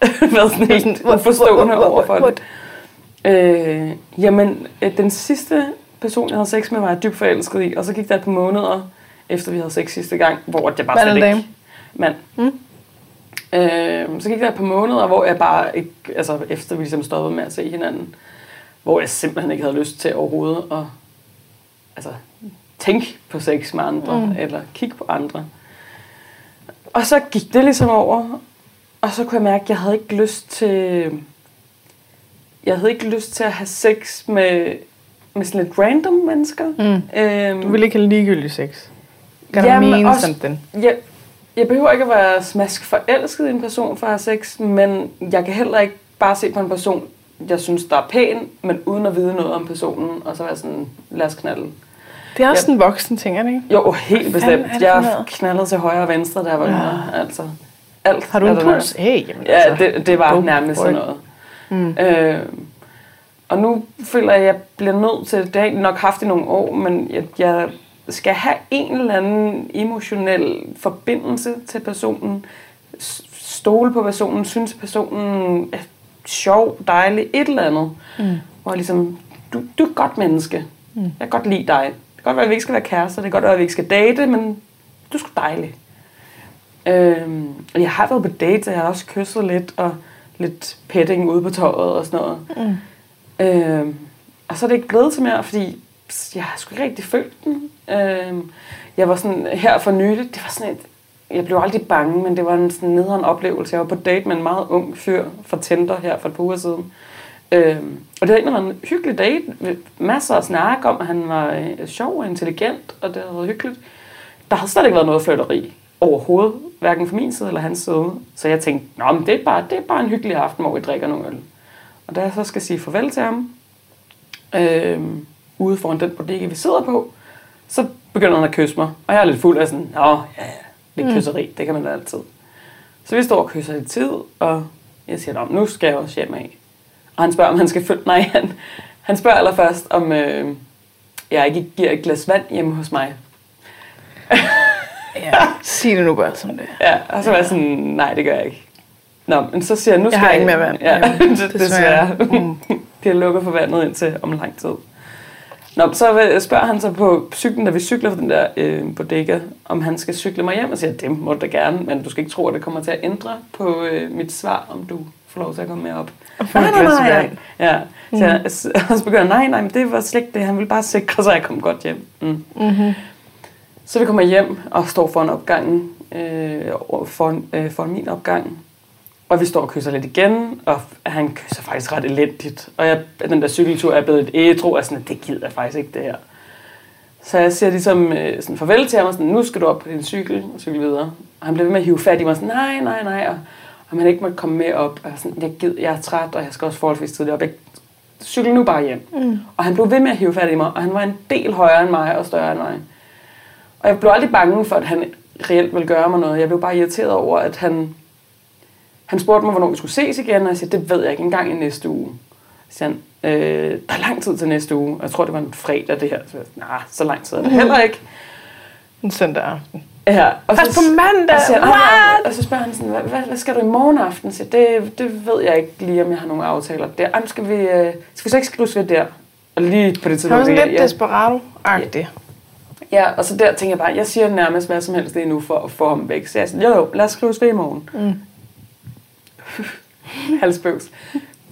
været sådan helt uforstående over for det. Øh, jamen, øh, den sidste person, jeg havde sex med, var jeg dybt forelsket i, og så gik der et par måneder, efter vi havde sex sidste gang, hvor jeg bare slet ikke... dame? Mand. Mm. Øh, så gik der et par måneder, hvor jeg bare ikke, altså efter vi ligesom stoppede med at se hinanden, hvor jeg simpelthen ikke havde lyst til overhovedet at altså, tænke på sex med andre, Mm. eller kigge på andre. Og så gik det ligesom over, og så kunne jeg mærke, at jeg havde ikke lyst til, jeg havde ikke lyst til at have sex med, med sådan lidt random mennesker. Mm. Øhm, Du vil ikke have ligegyldig sex. Gotta Jamen, mean også- something. jeg, jeg behøver ikke at være smask forelsket i en person for at have sex, men jeg kan heller ikke bare se på en person, jeg synes, der er pæn, men uden at vide noget om personen, og så være sådan, lad os knalde. Det er også Ja. sådan en voksen ting, er det ikke? Jo, helt bestemt. Jeg knaldet til højre og venstre, da jeg var yngre. Altså, alt. Har du en puls? Hey, jamen, Ja, altså, det, det var nærmest sådan noget. Mm. Øh, og nu føler jeg, at jeg bliver nødt til, det har jeg nok haft i nogle år, men jeg, jeg skal have en eller anden emotionel forbindelse til personen, stole på personen, synes personen er sjov, dejlig, et eller andet. Mm. Hvor ligesom, du, du er et godt menneske. Mm. Jeg kan godt lide dig. Det kan godt være, at vi ikke skal være kærester, det kan godt være, at vi ikke skal date, men du er sgu dejlig. Øhm, og jeg har været på dates, og jeg har også kysset lidt, og lidt petting ude på tøjet og sådan noget. Mm. Øhm, og så er det ikke blevet til mere, fordi jeg har sgu ikke rigtig følt den. Øhm, jeg var sådan her for nylig, det var sådan et, jeg blev aldrig bange, men det var en sådan nederen oplevelse. Jeg var på date med en meget ung fyr fra Tinder her for et par uger siden. Øh, og det var egentlig en hyggelig date, med masser af snak om, at han var øh, sjov og intelligent, og det havde været hyggeligt. Der havde slet ikke været noget flirteri overhovedet, hverken fra min side eller hans side. Så jeg tænkte, Nå, men det, er bare, det er bare en hyggelig aften, hvor vi drikker nogle øl. Og da jeg så skal sige farvel til ham, øh, ude foran den bodega, vi sidder på, så begynder han at kysse mig. Og jeg er lidt fuld af sådan, Nå, ja, ja, lidt Mm. kysseri, det kan man da altid. Så vi står og kysser i tid, og jeg siger, nu skal jeg også hjem af. Og han spørger, om han skal følge... Nej, han, han spørger allerførst, om øh, jeg ikke giver et glas vand hjemme hos mig. Ja, sig det nu bare som det. Ja, og så var jeg sådan, nej, det gør jeg ikke. Nå, men så siger jeg, nu skal Jeg har ikke mere vand. Ja, hjemme, det, desværre. Mm. De har lukket for vandet indtil om lang tid. Nå, så spørger han så på cyklen, da vi cykler fra den der øh, bodega, om han skal cykle mig hjem, og siger, det må du da gerne, men du skal ikke tro, at det kommer til at ændre på øh, mit svar, om du får lov til at komme med op. Et glas vand. Ja, så, jeg, så, og så begynder nej, nej, men det var slet ikke det, han ville bare sikre sig, at jeg kom godt hjem. Mm. Mm-hmm. Så vi kommer hjem og står foran opgangen, øh, foran, øh, foran min opgang. Og vi står og kysser lidt igen, og han kysser faktisk ret elendigt. Og jeg, den der cykeltur er blevet et ædru, og sådan, at det gider jeg faktisk ikke det her. Så jeg siger ligesom øh, sådan farvel til ham, og sådan, nu skal du op på din cykel og cykle videre. Og han bliver ved med at hive fat i mig, sådan, nej, nej, nej. Og, og man ikke måtte komme med op. Og sådan, jeg, gider, jeg er træt, og jeg skal også forholdsvis tidligt op. Jeg cykel nu bare hjem. Mm. Og han blev ved med at hive fat i mig, og han var en del højere end mig og større end mig. Og jeg blev aldrig bange for, at han reelt ville gøre mig noget. Jeg blev bare irriteret over, at han... Han spurgte mig, hvornår vi skulle ses igen, og jeg sagde, det ved jeg ikke engang i næste uge. Så han, øh, der er lang tid til næste uge. Og jeg tror, det var en fredag, det her. Så jeg, nej, så lang tid er det heller ikke. En søndag aften. Ja, og Først på mandag? og så, siger han, "Ej, What? og så spørger han sådan, hvad, hvad, hvad skal du i morgen aften? Så det, det ved jeg ikke lige, om jeg har nogle aftaler der. Ej, men skal vi, øh, skal vi så ikke skrives ved der? Og lige på det Han var tidspunkt, sådan ja, lidt ja. Ja, og så der tænker jeg bare, jeg siger nærmest hvad som helst lige nu for at få ham væk. Så jeg siger, jo, jo, lad os skrives ved i morgen. Mm. Halsbøvs.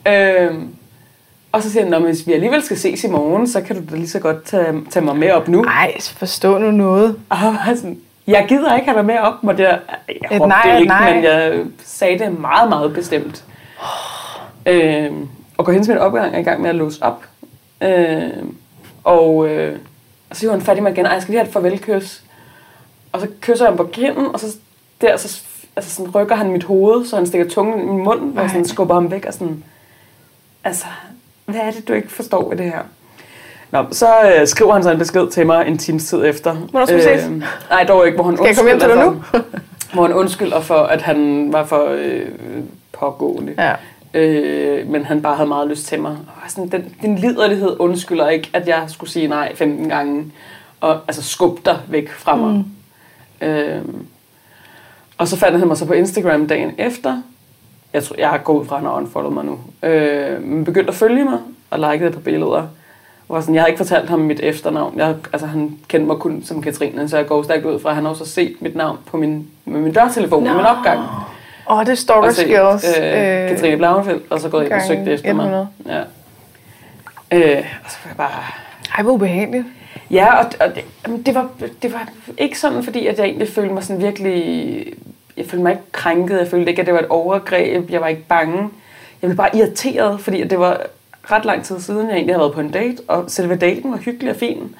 øhm, og så siger han, "Nå, men hvis vi alligevel skal ses i morgen, så kan du da lige så godt tage, tage mig med op nu. Ej, forstå nu noget. Og han var sådan, jeg gider ikke have dig med op, og jeg, jeg Et nej, det et ikke, nej. men jeg sagde det meget, meget bestemt. øhm, og går hen til min opgang er i gang med at låse op. Øhm, og, øh, og så hiver han fat i mig igen, og jeg skal lige have et farvelkys. Og så kysser jeg ham på kinden, og så, der, så altså sådan rykker han mit hoved, så han stikker tungen i min mund, og sådan skubber ham væk og sådan, altså, hvad er det, du ikke forstår ved det her? Nå, så øh, skriver han så en besked til mig en times tid efter. Hvornår skal vi ses? Nej, dog ikke, hvor han Skal jeg komme hjem til dig nu? hvor han undskylder for, at han var for øh, pågående. Ja. Øh, men han bare havde meget lyst til mig. Og sådan, den, din liderlighed undskylder ikke, at jeg skulle sige nej 15 gange. Og altså skubbe dig væk fra mig. Mm. Øh, og så fandt han mig så på Instagram dagen efter. Jeg tror, jeg har gået ud fra, at han har unfollowet mig nu. Øh, men begyndte at følge mig og likede på billeder. Og var sådan, jeg har ikke fortalt ham mit efternavn. Jeg, altså, han kendte mig kun som Katrine, så jeg går stærkt ud fra, at han har også set mit navn på min, med min dørtelefon, no. min opgang. Åh, oh, det er Og set, skills. øh, Katrine Blauenfeldt, og så gået ind og gange søgt efter mig. 100. Ja. Øh, og så var jeg bare... Ej, hvor ubehageligt. Ja, og, og det, det, var, det var ikke sådan, fordi at jeg egentlig følte mig sådan virkelig... Jeg følte mig ikke krænket, jeg følte ikke, at det var et overgreb, jeg var ikke bange. Jeg blev bare irriteret, fordi det var ret lang tid siden, jeg egentlig havde været på en date, og selve daten var hyggelig og fin.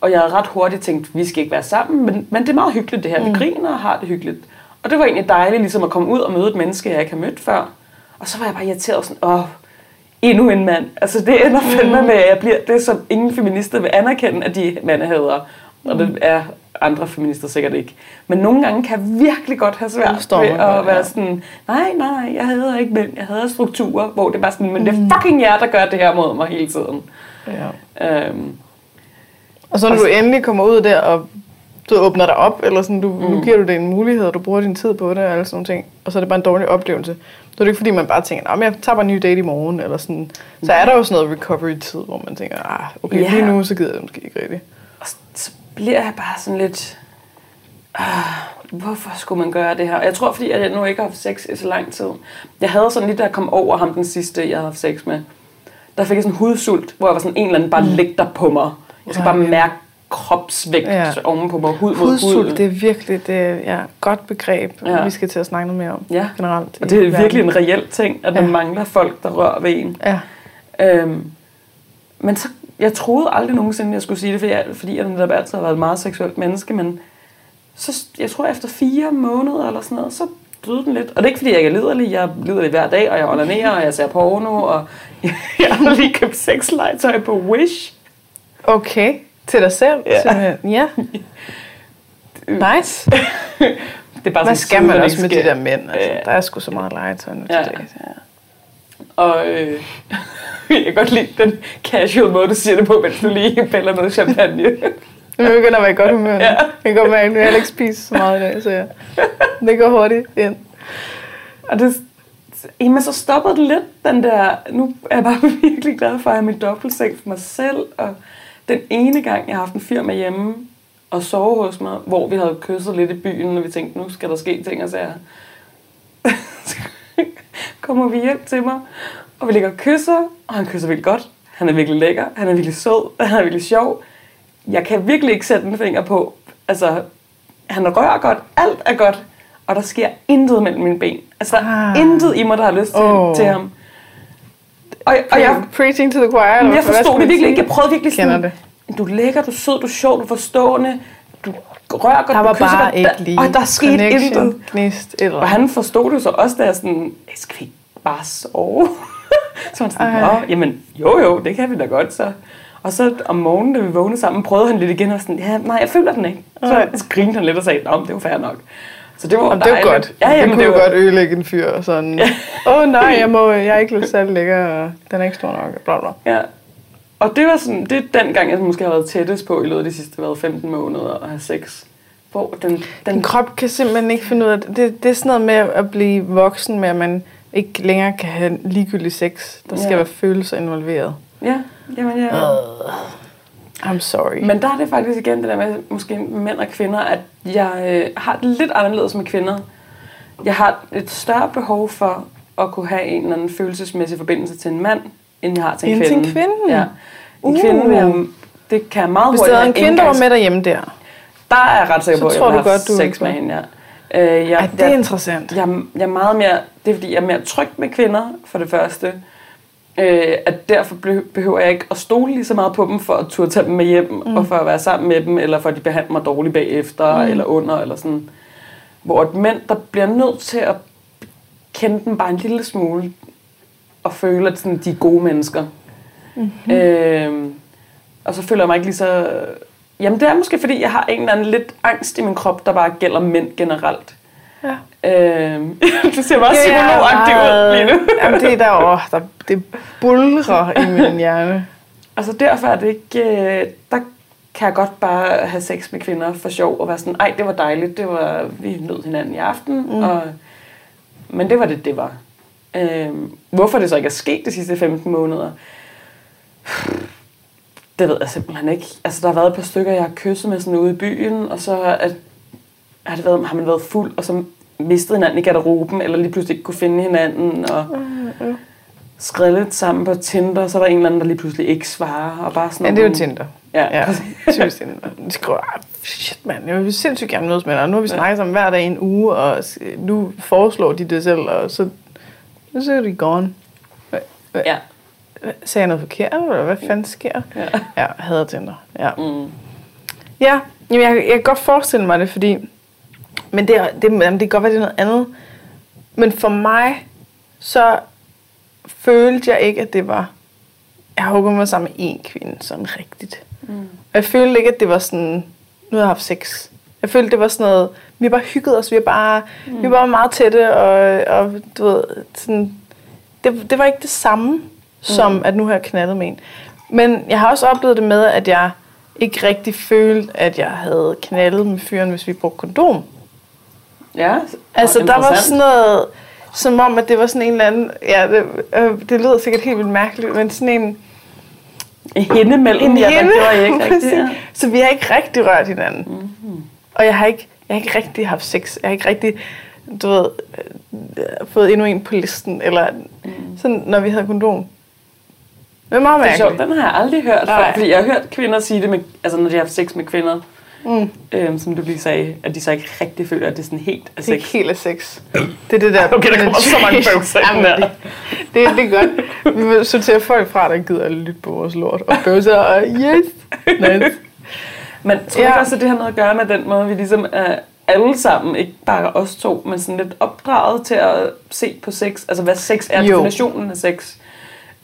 Og jeg havde ret hurtigt tænkt, vi skal ikke være sammen, men, men det er meget hyggeligt det her. Vi griner og har det hyggeligt. Og det var egentlig dejligt ligesom at komme ud og møde et menneske, jeg ikke har mødt før. Og så var jeg bare irriteret sådan, åh, endnu en mand. Altså det ender fandme med, at jeg bliver det, som ingen feminister vil anerkende, at de mænd hader. Og det er andre feminister sikkert ikke. Men nogle gange kan jeg virkelig godt have svært ved at godt, være ja. sådan, nej, nej, jeg hader ikke mænd, jeg hader strukturer, hvor det er bare sådan, men det er fucking jer, der gør det her mod mig hele tiden. Ja. Øhm, Og så når du endelig kommer ud der, og du åbner dig op, eller sådan, du, mm. nu giver du det en mulighed, og du bruger din tid på det, og alle sådan ting, og så er det bare en dårlig oplevelse. Så er det ikke fordi, man bare tænker, at jeg tager bare en ny date i morgen, eller sådan. Så er der jo sådan noget recovery-tid, hvor man tænker, ah, okay, Ja. lige nu, så gider jeg det måske ikke rigtigt. Bliver jeg bare sådan lidt... Ah, hvorfor skulle man gøre det her? Jeg tror, fordi jeg nu ikke har haft sex i så lang tid. Jeg havde sådan lige, da jeg kom over ham den sidste, jeg havde haft sex med. Der fik jeg sådan hudsult, hvor jeg var sådan en eller anden bare mm. ligger på mig. Jeg skal bare Ja. mærke kropsvægt Ja. oven på mig, hud mod hud. Hudsult, det er virkelig det er, ja, godt begreb, Ja. vi skal til at snakke noget mere om Ja. generelt. Og det er verden. virkelig en reel ting, at man Ja. mangler folk, der rører ved en. Ja. Øhm, men så, jeg troede aldrig nogensinde, jeg skulle sige det, fordi jeg, fordi jeg netop altid har været et meget seksuelt menneske, men så, jeg tror efter fire måneder eller sådan noget, så døde den lidt. Og det er ikke fordi, jeg ikke er liderlig. Jeg er liderlig hver dag, og jeg onanerer, og jeg ser porno, og jeg har lige købt sexlegetøj på Wish. Okay, til dig selv, Ja. simpelthen. Ja. Nice. Det er bare Hvad skal man også med de der mænd? Altså, Ja. Der er sgu så meget legetøj nu til Ja. dags. Ja. Og øh, jeg kan godt lide den casual måde, du siger det på, mens du lige piller noget champagne. Nu begynder at være i godt humør. Ja. Jeg godt mærke, at jeg ikke spist så meget i dag, så ja. det går hurtigt ind. Og det, jamen, så stoppede det lidt, den der... Nu er jeg bare virkelig glad for at have min dobbeltseng for mig selv. Og den ene gang, jeg har haft en fyr med hjemme og sove hos mig, hvor vi havde kysset lidt i byen, og vi tænkte, nu skal der ske ting og sager. Kommer vi hjem til mig, og vi ligger og kysser, og han kysser virkelig godt. Han er virkelig lækker, han er virkelig sød, han er virkelig sjov. Jeg kan virkelig ikke sætte en finger på. Altså, han rører godt, alt er godt, og der sker intet mellem mine ben. Altså, der er Ah. intet i mig, der har lyst til, Åh. til ham. Og, og jeg, Preaching to the choir. men jeg forstod det virkelig ikke. Jeg prøvede virkelig sådan, du er lækker, du er sød, du er sjov, du er forstående, du rører godt, Der var bare godt. ikke lige Og der skete connection, intet. gnist, eller Og han forstod det så også, da jeg sådan, "Hey, skal vi bare sove? så var han sådan. Nå, jamen, jo jo, det kan vi da godt. Så. Og så om morgenen, da vi vågnede sammen, prøvede han lidt igen, og sådan, ja, nej, jeg føler den ikke. Så, Ej. så grinede han lidt og sagde, nå, det var fair nok. Så det var Jamen, det dejligt. godt. Ja, det jamen, kunne det var, godt ødelægge en fyr. og Sådan, åh oh, nej, jeg, må, jeg er ikke særlig lækker, og den er ikke stor nok. Bla, bla. Ja. Og det var sådan, det er den gang, jeg måske har været tættest på i løbet af de sidste hvad, 15 måneder at have sex. Hvor den, Din den krop kan simpelthen ikke finde ud af det. Det, det er sådan noget med at blive voksen, med at man ikke længere kan have ligegyldig sex. Der skal Ja. være følelser involveret. Ja, jamen ja. I'm sorry. Men der er det faktisk igen det der med, måske mænd og kvinder, at jeg øh, har det lidt anderledes med kvinder. Jeg har et større behov for at kunne have en eller anden følelsesmæssig forbindelse til en mand, end jeg har til en End til kvinde. en kvinde? Ja. En Uh. kvinde, jeg, det kan jeg meget Hvis hurtigt der er en kvinde, der var med derhjemme der. Der er jeg ret sikker på, at jeg have godt, du sex med hende, ja. Øh, jeg, Ej, det er jeg, interessant. jeg, jeg er meget mere, det er fordi, jeg er mere tryg med kvinder, for det første. Øh, at derfor be- behøver jeg ikke at stole lige så meget på dem, for at turde tage dem med hjem, mm. og for at være sammen med dem, eller for at de behandler mig dårligt bagefter, mm. eller under, eller sådan. hvor et mænd, der bliver nødt til at kende dem bare en lille smule, og føle, at sådan, de er gode mennesker. Mm-hmm. Øh, og så føler jeg mig ikke lige så... Jamen det er måske, fordi jeg har en eller anden lidt angst i min krop, der bare gælder mænd generelt. Ja. Øhm, du ser meget psykologagtig ud lige nu. Jamen, det er der, åh, der, det bulrer i min hjerne. Altså derfor er det ikke... Øh, der kan jeg godt bare have sex med kvinder for sjov og være sådan, ej, det var dejligt, det var, vi nød hinanden i aften, mm. og, men det var det, det var. Øhm, hvorfor det så ikke er sket de sidste 15 måneder, det ved jeg simpelthen ikke. Altså, der har været et par stykker, jeg har kysset med sådan ude i byen, og så at, har, det været, har man været fuld, og så mistet hinanden i garderoben, eller lige pludselig ikke kunne finde hinanden, og mm, mm. skrevet sammen på Tinder, så er der en eller anden, der lige pludselig ikke svarer, og bare sådan Ja, det er jo Tinder. Ja, Ja, typisk Tinder. De skriver, ah, shit mand, jeg vil sindssygt gerne mødes med dig. Nu har vi snakket sammen hver dag i en uge, og nu foreslår de det selv, og så, så er de gone. ja. Sagde jeg noget forkert, eller hvad fanden sker? ja. Ja, hader Tinder. Ja, Mm. ja jamen, jeg, jeg kan godt forestille mig det, fordi... Men det, det, jamen, det kan godt være, det er noget andet. Men for mig, så følte jeg ikke, at det var... Jeg har mig sammen med én kvinde, sådan rigtigt. Mm. Jeg følte ikke, at det var sådan, nu har jeg haft sex. Jeg følte, det var sådan noget, vi har bare hygget os, vi har bare, mm. vi var bare meget tætte, og, og du ved, sådan, det, det var ikke det samme, som mm. at nu har jeg knaldet med en. Men jeg har også oplevet det med, at jeg ikke rigtig følte, at jeg havde knaldet med fyren, hvis vi brugte kondom. Ja, Altså, der var sådan noget, som om, at det var sådan en eller anden, ja, det, øh, det lyder sikkert helt vildt mærkeligt, men sådan en, En hende mellem en jer, der hende. gjorde I ikke rigtigt. Ja. Så vi har ikke rigtig rørt hinanden. Mm-hmm. Og jeg har ikke, jeg har ikke rigtig haft sex. Jeg har ikke rigtig, du ved, øh, fået endnu en på listen. Eller mm. sådan, når vi havde kondom. Det er meget Det er sjovt, mærkeligt. den har jeg aldrig hørt før, Nej. fordi jeg har hørt kvinder sige det, med, altså når de har haft sex med kvinder, Mm. øhm, som du lige sagde, at de så ikke rigtig føler, at det er sådan helt er Det er sex. ikke helt af sex. Det er det der... Okay, der kommer så mange bøvser Jamen, der. det, det, det er godt. Vi vil sortere folk fra, der gider at lytte på vores lort. Og bøvser, og yes, nice. Men tror Ja. ikke også, at det har noget at gøre med den måde, vi ligesom er alle sammen, ikke bare os to, men sådan lidt opdraget til at se på sex, altså hvad sex er, Jo. definitionen af sex.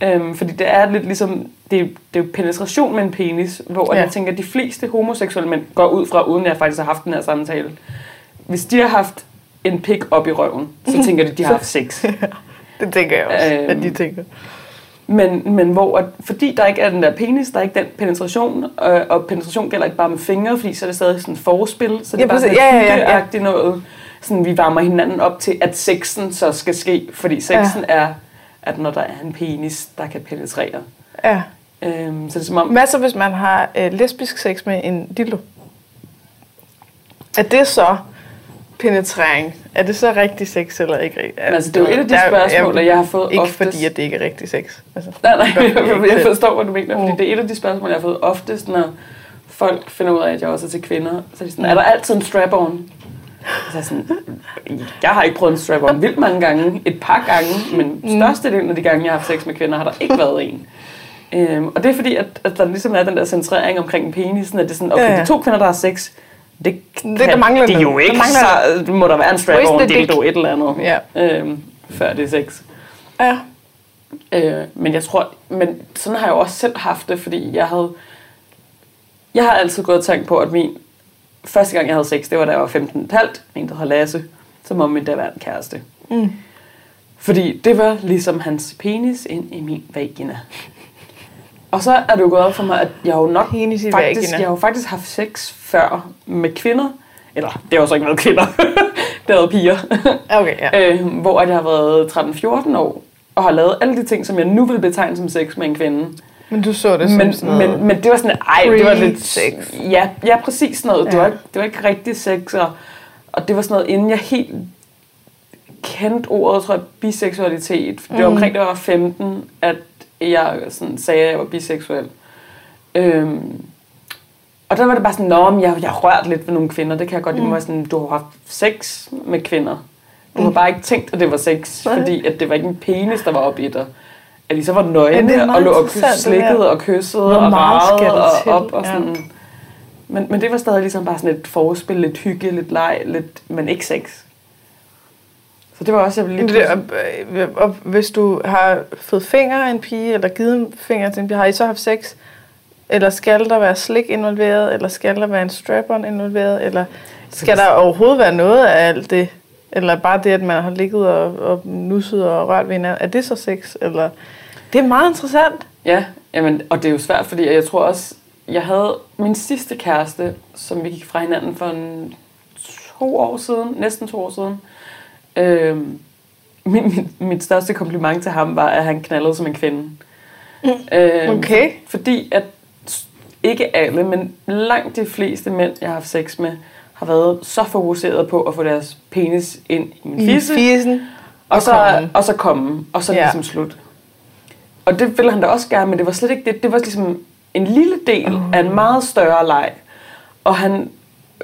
Øhm, fordi det er lidt ligesom, det er, det er jo penetration med en penis, hvor Ja. jeg tænker, at de fleste homoseksuelle mænd går ud fra, uden jeg faktisk har haft den her samtale. Hvis de har haft en pik op i røven, så tænker de, at de har haft sex. Det tænker jeg også, Øhm. at de tænker. Men, men hvor, at, fordi der ikke er den der penis, der er ikke den penetration, og, og penetration gælder ikke bare med fingre, fordi så er det stadig sådan forspil, så det Ja, er bare sådan Ja, ja, ja, ja. noget, sådan vi varmer hinanden op til, at sexen så skal ske, fordi sexen ja. er, at når der er en penis, der kan penetrere. Ja. Øhm, så det er som om, Hvad så, hvis man har øh, lesbisk sex med en dildo? Er det så penetrering? Er det så rigtig sex eller ikke rigtig? Men altså, det er jo et af de Der- spørgsmål, jeg har fået Ikke oftest. fordi, at det ikke er rigtig sex. Altså, Nej, nej, jeg forstår, hvad du mener, fordi Mm. det er et af de spørgsmål, jeg har fået oftest, når folk finder ud af, at jeg også er til kvinder. Så er de sådan, er der altid en strap-on? Så jeg sådan, jeg har ikke prøvet en strap-on vildt mange gange, et par gange, men Mm. størstedelen af de gange, jeg har haft sex med kvinder, har der ikke været en. Øhm, og det er fordi, at, at der ligesom er den der centrering omkring penisen, at det er sådan, okay, Ja, ja. de to kvinder, der har sex, det, Det, der mangler de noget. jo Der ikke, mangler så må der være en strap-on, the dick? dildo, et eller andet, Ja. øhm, før det er sex. Ja. Øh, men jeg tror, men sådan har jeg jo også selv haft det, fordi jeg havde, jeg har altid gået og tænkt på, at min første gang, jeg havde sex, det var da jeg var 15,5, en der hed Lasse, som var min daværende kæreste. Mm. Fordi det var ligesom hans penis ind i min vagina. Og så er det jo gået op for mig, at jeg har jo nok i faktisk, vagina. jeg har jo faktisk haft sex før med kvinder. Eller, det har jo så ikke været kvinder. det har været piger. Okay, ja. øh, hvor at jeg har været 13-14 år, og har lavet alle de ting, som jeg nu vil betegne som sex med en kvinde. Men du så det som Men, sådan noget. men, men det var sådan, ej, det var lidt... Pre-sex. Ja, ja, præcis sådan noget. Det, Ja. var, ikke- det var ikke rigtig sex, og, og det var sådan noget, inden jeg helt kendte ordet, tror jeg, biseksualitet. Det var Mm. omkring, da jeg var 15, at jeg sådan sagde, at jeg var biseksuel. Øhm, og der var det bare sådan, men jeg, jeg rørt lidt ved nogle kvinder. Det kan jeg godt lide. Mm. Sådan, du har haft sex med kvinder. Du har bare ikke tænkt, at det var sex, Nej. fordi at det var ikke en penis, der var oppe i dig. At de så var Ja, nøgne ja, og lå og slikkede og kyssede Hvor og ragede og op og Ja. sådan. Men, men det var stadig ligesom bare sådan et forspil, lidt hygge, lidt leg, lidt, men ikke sex. Så det var også, jeg blev Det, lidt... og, øh, og hvis du har fået fingre af en pige, eller givet en finger til en pige, har I så haft sex? Eller skal der være slik involveret? Eller skal der være en strap-on involveret? Eller skal der overhovedet være noget af alt det? Eller bare det, at man har ligget og, og nusset og rørt ved hinanden? Er det så sex? Eller... Det er meget interessant. Ja, jamen, og det er jo svært, fordi jeg tror også, jeg havde min sidste kæreste, som vi gik fra hinanden for en, to år siden, næsten to år siden. Øhm, min, min, mit største kompliment til ham var, at han knaldede som en kvinde. Øhm, Okay. Fordi at ikke alle, men langt de fleste mænd, jeg har haft sex med, har været så fokuseret på at få deres penis ind i min fisse, Fisen. og, og så, komme. og så komme, og så Ja. ligesom slut. Og det ville han da også gerne, men det var slet ikke det. Det var ligesom en lille del Uh. af en meget større leg. Og han,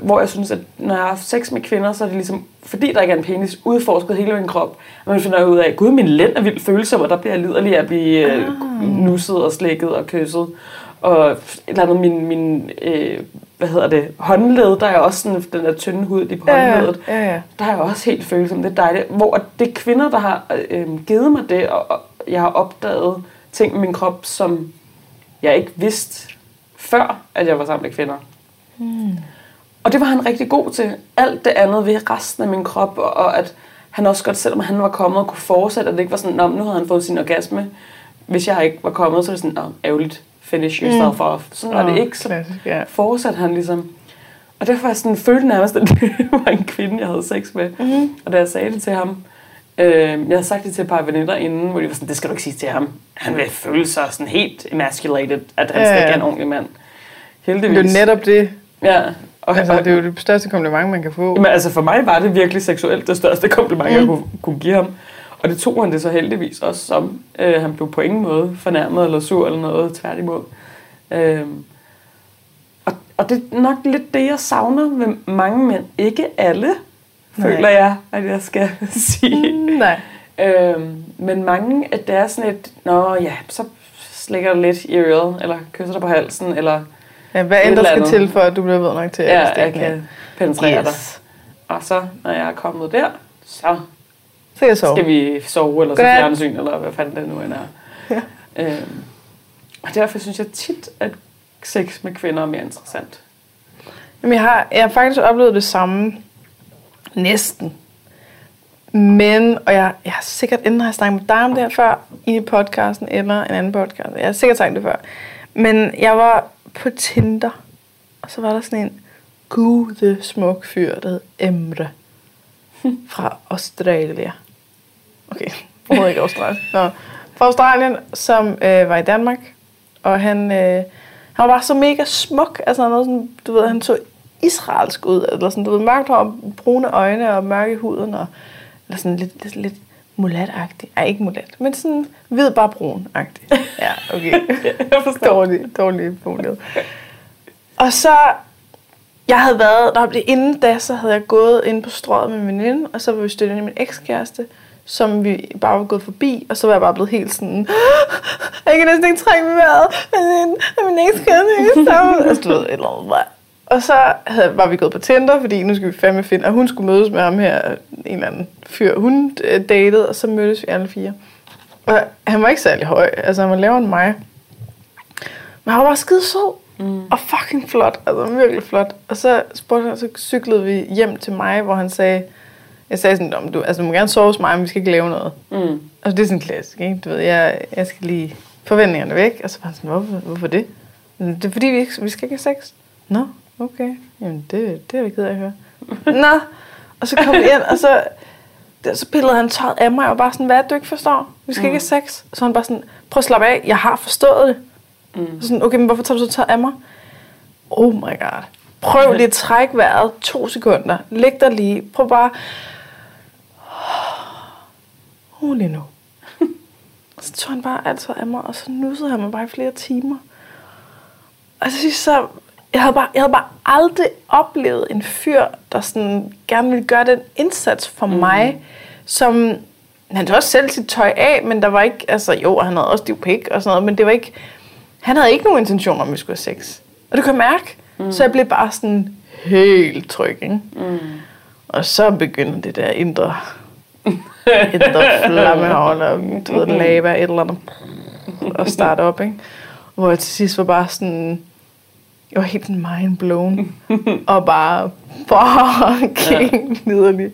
hvor jeg synes, at når jeg har sex med kvinder, så er det ligesom, fordi der ikke er en penis, udforsket hele min krop. Og man finder ud af, gud, min lænd er vildt følsom, og der bliver jeg liderlig af at blive Ah. uh. nusset og slikket og kysset. Og et eller andet, min, min øh, hvad hedder det, håndled, der er også sådan, den der tynde hud lige på Ja, håndledet ja, ja. der er jeg også helt følsom. Det er dejligt. Hvor det er kvinder, der har øh, givet mig det, og, og jeg har opdaget ting med min krop, som jeg ikke vidste før, at jeg var sammen med kvinder. Hmm. Og det var han rigtig god til. Alt det andet ved resten af min krop, og, og at han også godt, selvom han var kommet, kunne fortsætte, at det ikke var sådan, "Nå, men nu havde han fået sin orgasme. Hvis jeg ikke var kommet, så var det sådan, Nå, ærgerligt, finish yourself off. Sådan var det Åh, ikke. Så ja. fortsatte han ligesom. Og derfor var jeg sådan, følte nærmest, at det var en kvinde, jeg havde sex med. Mm-hmm. Og da jeg sagde det til ham, øh, jeg havde sagt det til et par veninder inden, hvor de var sådan, det skal du ikke sige til ham. Han vil føle sig sådan helt emasculated, at han Ja, skal ikke er en ordentlig mand. Det Heldigvis. er jo netop det. Ja. Og, Altså, og, det er jo det største kompliment, man kan få. Jamen, altså for mig var det virkelig seksuelt det største kompliment, mm. jeg kunne, kunne give ham. Og det tog han det så heldigvis også som. Øh, han blev på ingen måde fornærmet eller sur eller noget, tværtimod. Øh, og, og det er nok lidt det, jeg savner ved mange mænd. Ikke alle, Nej. føler jeg, at jeg skal sige. Mm, Nej. Øhm, men mange, at det er sådan et, nå ja, så slikker du lidt i øret, eller kysser dig på halsen, eller Ja, hvad end der skal andet. til, for at du bliver ved nok til at ja, jeg kan penetrere yes. dig. Og så, når jeg er kommet der, så Så jeg sove. skal vi sove, eller Godnat. fjernsyn, eller hvad fanden det nu end er. Ja. Øhm, og derfor synes jeg tit, at sex med kvinder er mere interessant. Jamen, jeg har, jeg har faktisk oplevet det samme. Næsten. Men, og jeg, jeg har sikkert enten har jeg snakket med dig om det her før, i podcasten, eller en anden podcast. Jeg har sikkert sagt det før. Men jeg var på Tinder, og så var der sådan en gude smuk fyr, der hed Emre. Fra Australien. Okay, overhovedet ikke Australien. Nå. Fra Australien, som øh, var i Danmark. Og han, øh, han var bare så mega smuk. Altså noget sådan, du ved, han så israelsk ud. Eller sådan, du ved, mørkt hår, brune øjne og mørke i huden. Og, eller sådan lidt, lidt, lidt mulat-agtig. Ej, ikke mulat, men sådan hvid, bare brun-agtig. Ja, okay. Jeg forstår. dårlig, dårlig formuleret. Og så, jeg havde været, der blev inden da, så havde jeg gået ind på strøget med min veninde, og så var vi stødt ind i min ekskæreste, som vi bare var gået forbi, og så var jeg bare blevet helt sådan, jeg kan næsten ikke trække mig vejret, men min ekskæreste er ikke sammen. Altså, du ved, et eller andet. Og så havde, var vi gået på Tinder, fordi nu skal vi fandme finde, og hun skulle mødes med ham her, en eller anden fyr, hun øh, datede, og så mødtes vi alle fire. Og han var ikke særlig høj, altså han var lavere end mig. Men han var bare skide sød. Mm. Og fucking flot, altså virkelig flot. Og så spurgte han, så cyklede vi hjem til mig, hvor han sagde, jeg sagde sådan, "Om du, altså, du må gerne sove hos mig, men vi skal ikke lave noget. Mm. Altså det er sådan klassisk, ikke? Du ved, jeg, jeg skal lige forventningerne væk. Og så var han sådan, hvorfor, hvorfor det? "Men Det er fordi, vi, ikke, vi skal ikke have sex. Nå, okay. Jamen det, det er jeg ked af at høre. Nå. Og så kom vi ind, og så, så pillede han tøjet af mig, og bare sådan, hvad er det, du ikke forstår? Vi skal mm. ikke have sex. Så han bare sådan, prøv at slappe af, jeg har forstået det. Mm. Så sådan, okay, men hvorfor tager du så tøjet af mig? Oh my god. Prøv lige at trække vejret to sekunder. Læg dig lige. Prøv bare... Rolig nu. så tog han bare alt tøjet af mig, og så nussede han mig bare i flere timer. Og så så, jeg havde, bare, jeg havde bare aldrig oplevet en fyr, der sådan gerne ville gøre den indsats for mm. mig, som han tog også selv sit tøj af, men der var ikke, altså jo, han havde også stiv pik og sådan noget, men det var ikke, han havde ikke nogen intention om, at vi skulle have sex. Og du kan mærke, Mm. Så jeg blev bare sådan helt tryg, ikke? Mm. Og så begynder det der indre, indre flammehavn, eller du ved, lava, et eller andet, at starte op, ikke? Hvor jeg til sidst var bare sådan, jeg var helt mind blown, og bare fucking liderlig.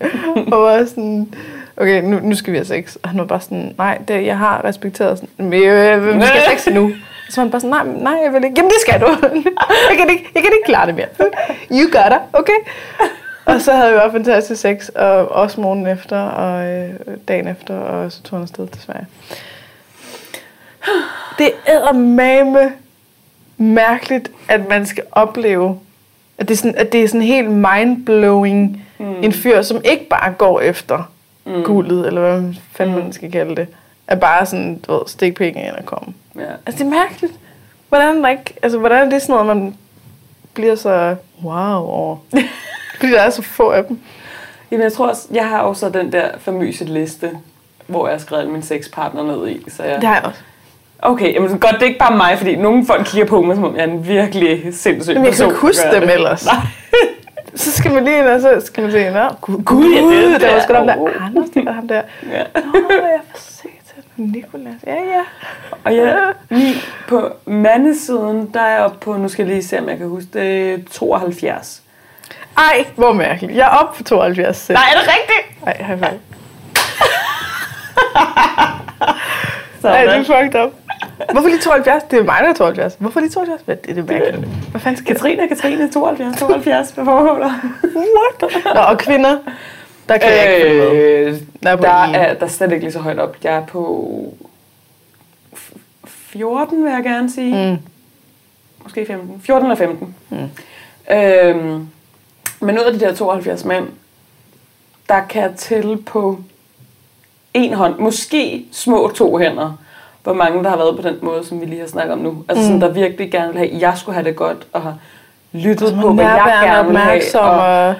Og var sådan, okay, nu, nu skal vi have sex. Og han var bare sådan, nej, det, jeg har respekteret sådan, øh, vi skal have sex nu. Så var han bare sådan, nej, nej, jeg vil ikke. Jamen det skal du. jeg, kan ikke, jeg kan ikke klare det mere. You got it, okay? Og så havde vi bare fantastisk sex, og også morgen efter, og øh, dagen efter, og så tog han afsted til Sverige. Det er mame mærkeligt, at man skal opleve, at det er sådan, at det er sådan helt mindblowing, mm. en fyr, som ikke bare går efter mm. guldet, eller hvad fanden mm. man skal kalde det, er bare sådan, du ved, stik penge ind og komme. Ja. Altså, det er mærkeligt. Hvordan er, ikke, altså, hvordan er det sådan noget, man bliver så wow over? Fordi der er så få af dem. Jamen, jeg tror også, jeg har også den der famøse liste, hvor jeg har skrevet min sexpartner ned i. Så jeg... Det har jeg også. Okay, jamen godt, det er ikke bare mig, fordi nogle folk kigger på mig, som om jeg er en virkelig sindssyg Men jeg kan ikke huske der dem det. ellers. Nej. Så skal man lige ind, og så skal man se, nå, gud, Gud, ja, det er der var der. sgu der. Oh. Anders, det var ham der. Ja. Nå, jeg får se til Nikolas. Ja, ja. Og jeg, lige på mandesiden, der er jeg oppe på, nu skal jeg lige se, om jeg kan huske det, 72. Ej, hvor mærkeligt. Jeg er oppe på 72 selv. Nej, er det rigtigt? Ej, high five. Ej, det er fucked up. Hvorfor lige 72? Det er mig, der er 72. Hvorfor lige 72? Hvad, det er det mærkeligt. Hvad fanden skal Katrine, Katrine, 72, 72, hvad foregår der? What? Nå, og kvinder? Der kan jeg ikke følge med. Øh, Der er på der, en. er, der er slet ikke lige så højt op. Jeg er på f- 14, vil jeg gerne sige. Mm. Måske 15. 14 eller 15. Mm. Øhm, men ud af de der 72 mænd, der kan jeg tælle på en hånd, måske små to hænder, hvor mange der har været på den måde, som vi lige har snakket om nu. Altså mm. sådan, der virkelig gerne vil have, at jeg skulle have det godt, og har lyttet på, hvad jeg gerne vil have, og,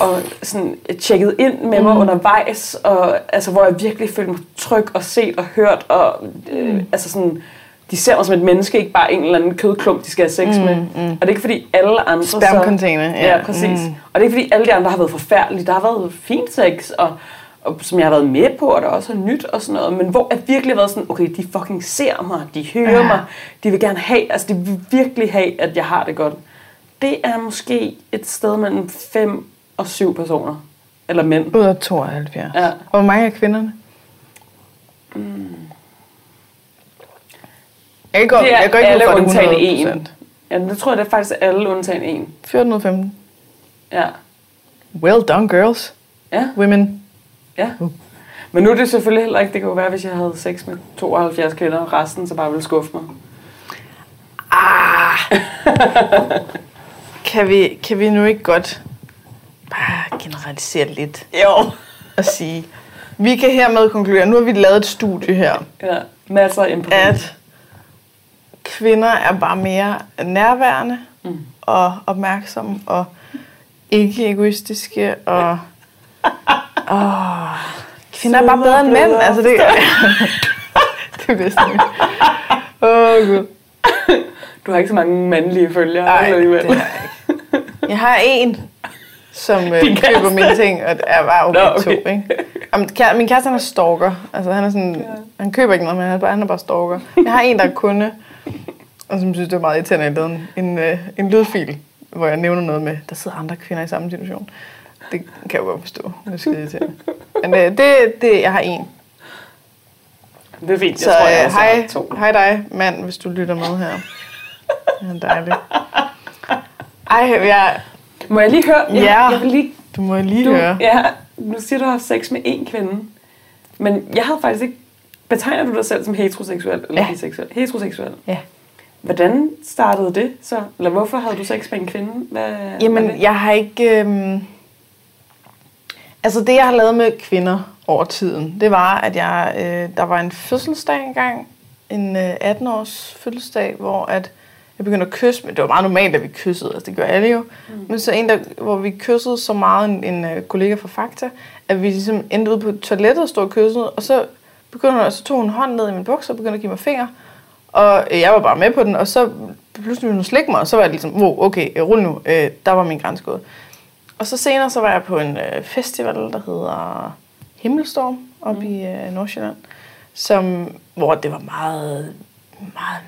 og... sådan tjekket ind med mig mm. undervejs, og altså, hvor jeg virkelig følte mig tryg og set og hørt, og øh, Mm. altså sådan, de ser mig som et menneske, ikke bare en eller anden kødklump, de skal have sex Mm, med. mm. Og det er ikke fordi alle andre så... Spermcontainer, ja. Ja, præcis. Mm. Og det er ikke fordi alle de andre har været forfærdelige. Der har været fint sex, og, og som jeg har været med på, og der også er nyt og sådan noget. Men hvor jeg virkelig har været sådan, okay, de fucking ser mig, de hører Ja. mig, de vil gerne have, altså de vil virkelig have, at jeg har det godt. Det er måske et sted mellem 5 og 7 personer. Eller mænd. Ud af 72. Ja. Og hvor mange er kvinderne? Jeg kan, godt, Det er jeg går ikke ud alle fra, at det en. 100%. Ja, det tror jeg, det er faktisk alle undtagen en. 14 ud af 15. Ja. Well done, girls. Ja, Women. Ja. Men nu er det selvfølgelig heller ikke, det kunne være, hvis jeg havde sex med 72 kvinder, og resten så bare ville skuffe mig. Ah. kan, vi, kan vi nu ikke godt bare generalisere lidt Jo. og sige, vi kan hermed konkludere, nu har vi lavet et studie her, Ja, masser af empati. at kvinder er bare mere nærværende Mm. og opmærksomme og ikke egoistiske og... Åh, kvinder er bare bedre end mænd. Altså, det, det er muligt. Åh, oh, gud. Du har ikke så mange mandlige følgere Nej, alligevel. det har jeg ikke. Jeg har en, som øh, køber mine ting, og det er bare okay, Nå, okay. to. Ikke? Jamen, kære, min kæreste han er stalker. Altså, han, er sådan, han køber ikke noget, men han er bare, han er bare stalker. Jeg har en, der er kunde, og som synes, det er meget irriterende, at jeg en, en, øh, en lydfil, hvor jeg nævner noget med, der sidder andre kvinder i samme situation. Det kan jeg godt forstå. Det er skide irriterende. Men øh, det, det, jeg har en. Det er fint, Så jeg tror, jeg øh, hej, har to. hej dig, mand, hvis du lytter med her. Det er dejligt. Ej, jeg, Må jeg lige høre? Jeg, Ja. jeg vil lige du må lige Du, høre. ja, nu siger du, du har sex med én kvinde. Men jeg havde faktisk ikke... Betegner du dig selv som heteroseksuel eller Ja. biseksuel? Heteroseksuel. Ja. Hvordan startede det så? Eller hvorfor havde du sex med en kvinde? Hvad, hvad Jamen, det? jeg har ikke... Øhm... Altså, det jeg har lavet med kvinder over tiden, det var, at jeg, øh, der var en fødselsdag engang, en øh, 18-års fødselsdag, hvor at jeg begyndte at kysse, men det var meget normalt, at vi kyssede, altså det gør alle jo. Mm. Men så en, der, hvor vi kyssede så meget, en, en øh, kollega fra Fakta, at vi ligesom endte ude på toilettet og stod og kyssede, og så, begyndte, hun- så tog hun hånden ned i min bukser og begyndte at give mig fingre. Og øh, jeg var bare med på den, og så pludselig ville hun slikke mig, og så var jeg ligesom, wow, okay, rul nu, øh, der var min grænse gået. Og så senere, så var jeg på en øh, festival, der hedder Himmelstorm, oppe mm. i øh, Nordsjælland, som, hvor det var meget, meget,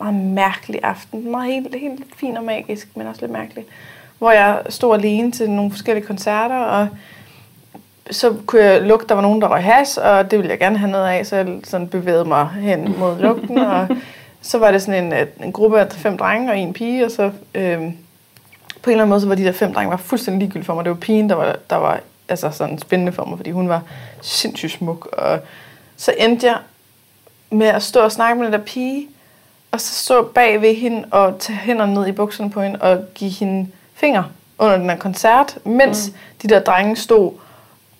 meget mærkelig aften. Meget helt, helt fin og magisk, men også lidt mærkelig. Hvor jeg stod alene til nogle forskellige koncerter, og så kunne jeg lugte, der var nogen, der røg has, og det ville jeg gerne have noget af, så jeg sådan bevægede mig hen mod lugten, og så var det sådan en, en gruppe af fem drenge og en pige, og så øh, på en eller anden måde, så var de der fem drenge var fuldstændig ligegyldige for mig. Det var pigen, der var, der var altså sådan spændende for mig, fordi hun var sindssygt smuk, og så endte jeg med at stå og snakke med den der pige, og så stå bag ved hende og tage hænderne ned i bukserne på hende og give hende fingre under den her koncert, mens mm. de der drenge stod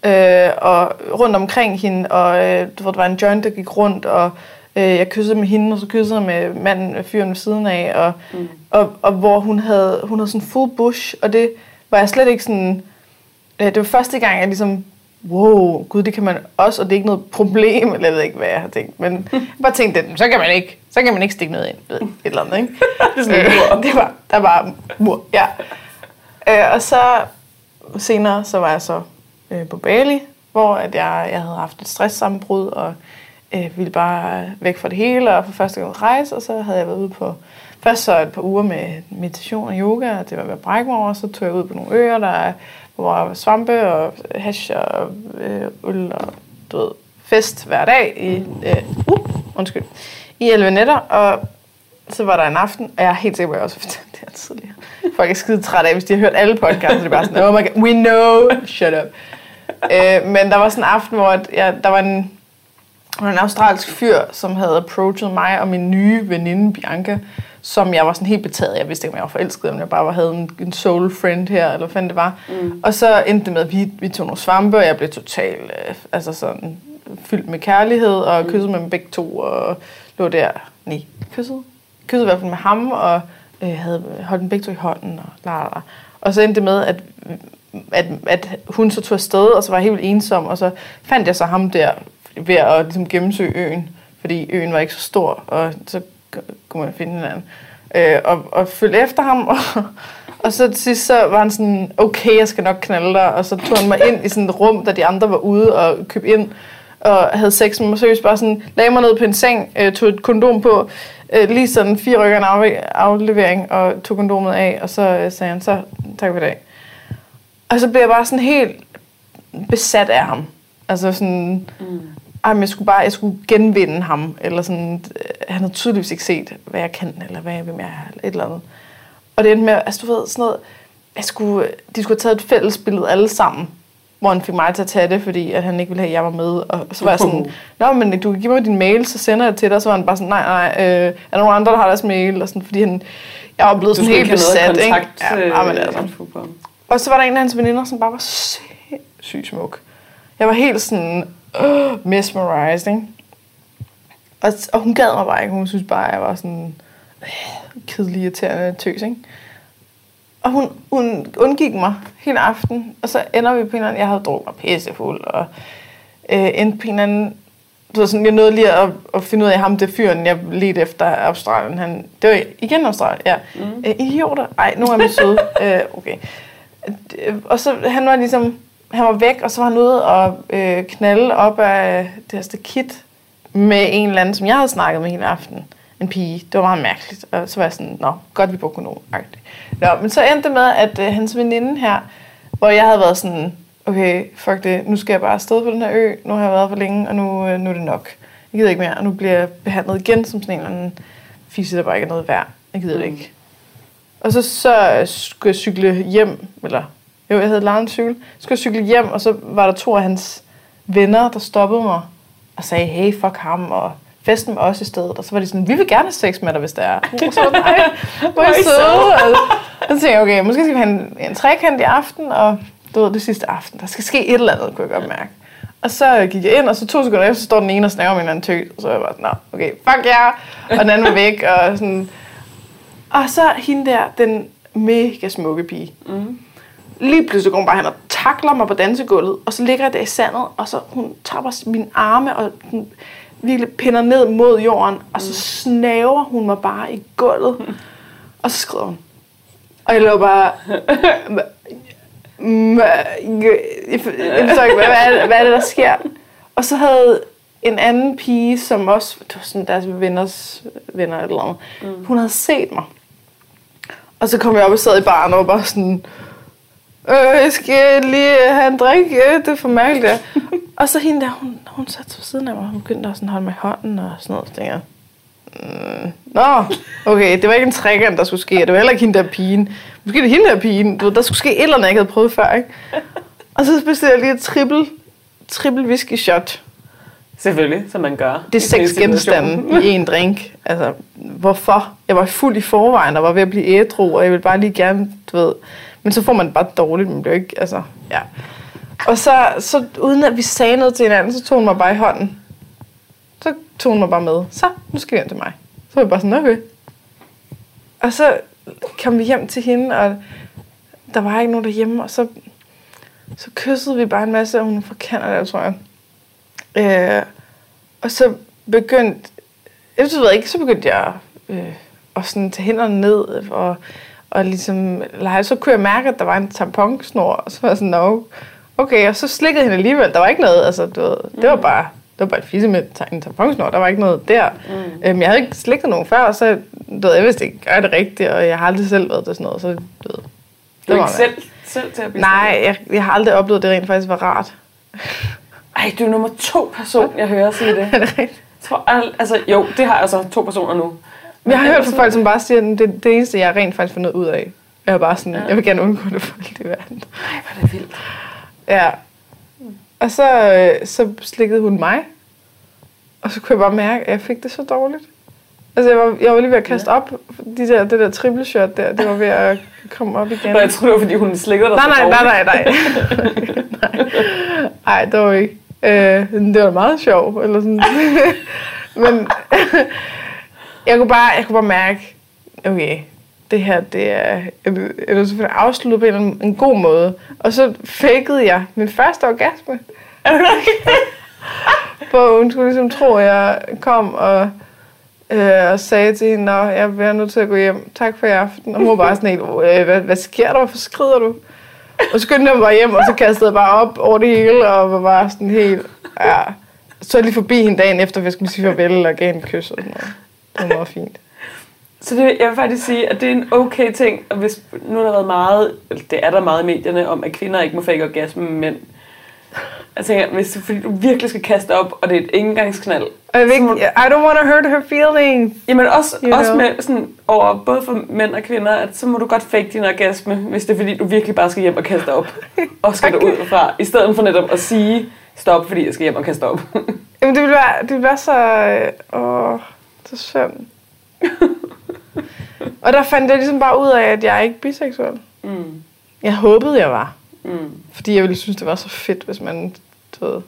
øh, og rundt omkring hende, og øh, der var en joint, der gik rundt, og øh, jeg kyssede med hende, og så kyssede jeg med manden, fyren ved siden af, og, mm. og, og hvor hun havde, hun havde sådan full bush, og det var jeg slet ikke sådan, øh, det var første gang, jeg ligesom, wow, gud, det kan man også, og det er ikke noget problem, eller jeg ved ikke, hvad jeg har tænkt, men jeg bare tænkte, så kan man ikke, så kan man ikke stikke noget ind, ved, et eller andet, ikke? det, er sådan, øh, det var, der var mur, ja. Øh, og så senere, så var jeg så øh, på Bali, hvor at jeg, jeg havde haft et stresssammenbrud, og øh, ville bare væk fra det hele, og for første gang rejse, og så havde jeg været ude på, først så et par uger med meditation og yoga, og det var ved at brække mig over, så tog jeg ud på nogle øer, der var svampe og hash og øh, øl og du ved, fest hver dag i, øh, uh, undskyld, i 11 nætter, og så var der en aften, og jeg er helt sikker på, at jeg også har fortalt det her tidligere. Folk er skide trætte af, hvis de har hørt alle podcasts, så det er bare sådan, oh my god, we know, shut up. øh, men der var sådan en aften, hvor jeg, der var en, var en australsk fyr, som havde approached mig og min nye veninde Bianca, som jeg var sådan helt betaget. Jeg vidste ikke, om jeg var forelsket, om jeg bare havde en, en soul friend her, eller hvad fanden det var. Mm. Og så endte det med, at vi, vi tog nogle svampe, og jeg blev totalt øh, altså sådan, fyldt med kærlighed, og mm. kyssede med dem begge to, og lå der, nej, kyssede? Kyssede i hvert fald med ham, og øh, havde holdt dem begge to i hånden, og la, la. Og så endte det med, at at, at hun så tog afsted, og så var jeg helt ensom, og så fandt jeg så ham der ved at ligesom, gennemsøge øen, fordi øen var ikke så stor, og så kunne man finde hinanden. Øh, og, og følge efter ham, og, og så til sidst så var han sådan, okay, jeg skal nok knalde dig, og så tog han mig ind i sådan et rum, da de andre var ude og købte ind, og havde sex med mig seriøst, bare sådan, lagde mig ned på en seng, øh, tog et kondom på, øh, lige sådan fire rykker en aflevering, og tog kondomet af, og så øh, sagde han, så tak for i dag. Og så blev jeg bare sådan helt besat af ham. Altså sådan, mm ej, jeg skulle bare, jeg skulle genvinde ham, eller sådan, øh, han havde tydeligvis ikke set, hvad jeg kan, eller hvad jeg vil med, eller et eller andet. Og det endte med, altså du ved, sådan noget, jeg skulle, de skulle have taget et fælles billede alle sammen, hvor han fik mig til at tage det, fordi at han ikke ville have, at jeg var med. Og så var jeg sådan, Nå, men du kan give mig din mail, så sender jeg til dig. Og så var han bare sådan, nej, nej, øh, er der nogen andre, der har deres mail? Og sådan, fordi han, jeg var blevet sådan helt besat. Ikke? Ja, men altså. Og så var der en af hans veninder, som bare var sygt smuk. Jeg var helt sådan uh, mesmerized, ikke? Og, og hun gad mig bare ikke. Hun synes bare, at jeg var sådan uh, kedelig, irriterende tøs, ikke? Og hun, hun undgik mig hele aften. Og så ender vi på en eller anden... Jeg havde drukket mig pissefuld, og øh, endte på en eller anden... Du ved, sådan, jeg nåede lige at, at finde ud af ham, det fyren, jeg ledte efter Australien. Han, det var igen Australien, ja. Mm. Øh, idioter. Ej, nu er vi søde. øh, okay og så han var ligesom, han var væk, og så var han ude og øh, knalde op af det her stakit med en eller anden, som jeg havde snakket med hele aften. En pige. Det var meget mærkeligt. Og så var jeg sådan, nå, godt vi brugte kondom. Nå, men så endte det med, at øh, hans veninde her, hvor jeg havde været sådan, okay, fuck det, nu skal jeg bare afsted på den her ø, nu har jeg været for længe, og nu, øh, nu er det nok. Jeg gider ikke mere, og nu bliver jeg behandlet igen som sådan en eller anden fisse, der bare ikke er noget værd. Jeg gider det mm. ikke. Og så, så skulle jeg cykle hjem, eller jo, jeg havde lejet en cykel. Så skulle jeg cykle hjem, og så var der to af hans venner, der stoppede mig og sagde, hey, fuck ham, og festen med os i stedet. Og så var de sådan, vi vil gerne have sex med dig, hvis det er. Og så var nej, hvor er I søde. Og så tænkte jeg, okay, måske skal vi have en, en trekant i aften, og du ved, det sidste aften, der skal ske et eller andet, kunne jeg godt mærke. Og så gik jeg ind, og så to sekunder efter, så står den ene og snakker med en anden tøs. Og så var jeg bare sådan, okay, fuck ja. Yeah. Og den anden var væk, og sådan, og så hende der, den mega smukke pige. Mm. Lige pludselig går hun bare hen og takler mig på dansegulvet, og så ligger jeg der i sandet, og så hun tapper mine arme, og hun virkelig pinder ned mod jorden, og så mm. snaver hun mig bare i gulvet. Og så skrider hun. Og jeg lå bare... jeg forstår ikke, hvad, hvad er det, der sker? Og så havde en anden pige, som også, det var sådan deres venners venner eller noget, mm. hun havde set mig. Og så kom jeg op og sad i baren og var bare sådan, øh, jeg skal lige have en drik, det er for mærkeligt. Ja. og så hende der, hun, hun satte på siden af mig, hun begyndte at sådan holde mig i hånden og sådan noget. Så tænkte jeg, mm, Nå, okay, det var ikke en trækant, der skulle ske, det var heller ikke hende der pigen. Måske det er hende der pigen, du ved, der skulle ske et eller andet, jeg ikke havde prøvet før, ikke? Og så bestilte jeg lige et triple, triple whisky shot. Selvfølgelig, som man gør. Det er seks genstande i en drink. Altså, hvorfor? Jeg var fuld i forvejen, og var ved at blive ædru, og jeg ville bare lige gerne, du ved... Men så får man det bare dårligt, man bliver ikke, altså, ja. Og så, så uden at vi sagde noget til hinanden, så tog hun mig bare i hånden. Så tog hun mig bare med. Så, nu skal vi hjem til mig. Så var jeg bare sådan, okay. Og så kom vi hjem til hende, og der var ikke nogen derhjemme, og så, så kyssede vi bare en masse, og hun fra Canada, tror jeg. Øh, og så begyndte, jeg ved ikke, så begyndte jeg øh, at sådan tage hænderne ned og, og ligesom lege. Så kunne jeg mærke, at der var en tamponsnor, og så var jeg sådan, no, okay, og så slikkede hende alligevel. Der var ikke noget, altså, du ved, det var bare, det var bare et fisse med en tamponsnor, der var ikke noget der. Mm. Øhm, jeg havde ikke slikket nogen før, og så, du ved, jeg vidste ikke, gør det rigtigt, og jeg har aldrig selv været det sådan noget, så du ved. Du er ikke selv, selv til at blive Nej, jeg, jeg har aldrig oplevet, at det rent faktisk var rart. Ej, du er nummer to person, jeg hører sige det. Er det rigtigt? Tror, al- altså, jo, det har jeg altså to personer nu. Men jeg har hørt fra folk, som bare siger, at det, det eneste, jeg rent faktisk får noget ud af. Jeg er bare sådan, ja. jeg vil gerne undgå det for alt i verden. Nej, hvor er det vildt. Ja. Og så, øh, så slikkede hun mig. Og så kunne jeg bare mærke, at jeg fik det så dårligt. Altså, jeg var, jeg var lige ved at kaste ja. op. De der, det der triple shot der, det var ved at komme op igen. Nå, jeg tror det var, fordi hun slikkede dig Nej, så nej, nej, nej, nej. nej. Ej, det var ikke. Øh, det var meget sjovt, eller sådan. Men jeg kunne bare, jeg kunne bare mærke, okay, det her, det er, jeg er selvfølgelig afsluttet på en, en god måde. Og så fakede jeg min første orgasme. Er Hvor hun skulle ligesom tro, at jeg kom og, øh, og sagde til hende, at jeg bliver nødt til at gå hjem. Tak for i aften. Og hun var bare sådan helt, øh, hvad, hvad sker der? Hvorfor skrider du? Og så skyndte jeg mig hjem, og så kastede jeg bare op over det hele, og var bare sådan helt, ja. Så lige forbi hende dagen efter, hvis jeg skulle sige farvel, og gav hende kys og sådan noget. Det var meget fint. Så det, jeg vil faktisk sige, at det er en okay ting, og hvis nu har der været meget, det er der meget i medierne, om at kvinder ikke må fake orgasme med mænd. Jeg tænker, hvis det fordi, du virkelig skal kaste op, og det er et engangsknald. Og jeg vil ikke, I don't want to hurt her feelings. Jamen også, You også know. med sådan over både for mænd og kvinder, at så må du godt fake din orgasme, hvis det er fordi, du virkelig bare skal hjem og kaste op. Og skal du ud fra, i stedet for netop at sige, stop, fordi jeg skal hjem og kaste op. Jamen, det ville være, det ville være så... Øh, åh, så synd. og der fandt jeg ligesom bare ud af, at jeg er ikke biseksuel. mm. Jeg håbede, jeg var. Mm. Fordi jeg ville synes, det var så fedt, hvis man... Du ved,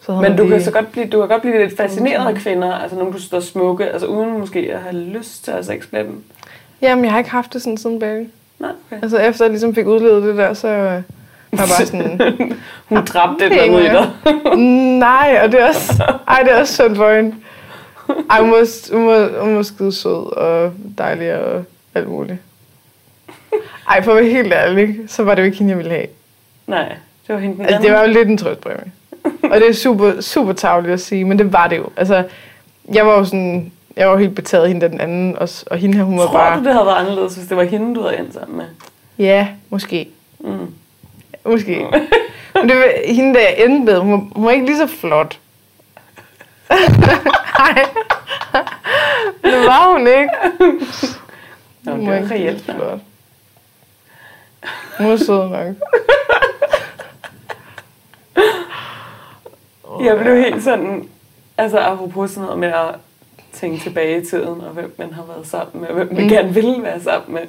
så Men du lige- kan så godt blive, du kan godt blive lidt fascineret af kvinder, altså nogle, du står smukke, altså uden måske at have lyst til at have sex med dem. Jamen, jeg har ikke haft det sådan siden baby. Nej, okay. Altså, efter jeg ligesom fik udlevet det der, så var jeg bare sådan... Hun dræbte et eller andet i dig. Nej, og det er også... Ej, det er også synd for hende. Ej, hun var, hun var, hun var skide sød og dejlig og alt muligt. Ej, for at være helt ærlig, så var det jo ikke hende, jeg ville have. Nej, det var hende den Altså, anden. det var jo lidt en trøstpræmie. Og det er super, super tavligt at sige, men det var det jo. Altså, jeg var jo sådan... Jeg var helt betaget hende den anden, og, og hende her, hun var Tror bare... du, det havde været anderledes, hvis det var hende, du havde endt sammen med? Ja, måske. Mm. Måske. Men det var hende, der jeg endte med, hun var, hun var ikke lige så flot. Nej. det var hun ikke. Nå, det var ikke reelt. flot. Hun var sød nok. Jeg blev helt sådan, altså apropos sådan noget med at tænke tilbage i tiden, og hvem man har været sammen med, og hvem man Mm. gerne ville være sammen med.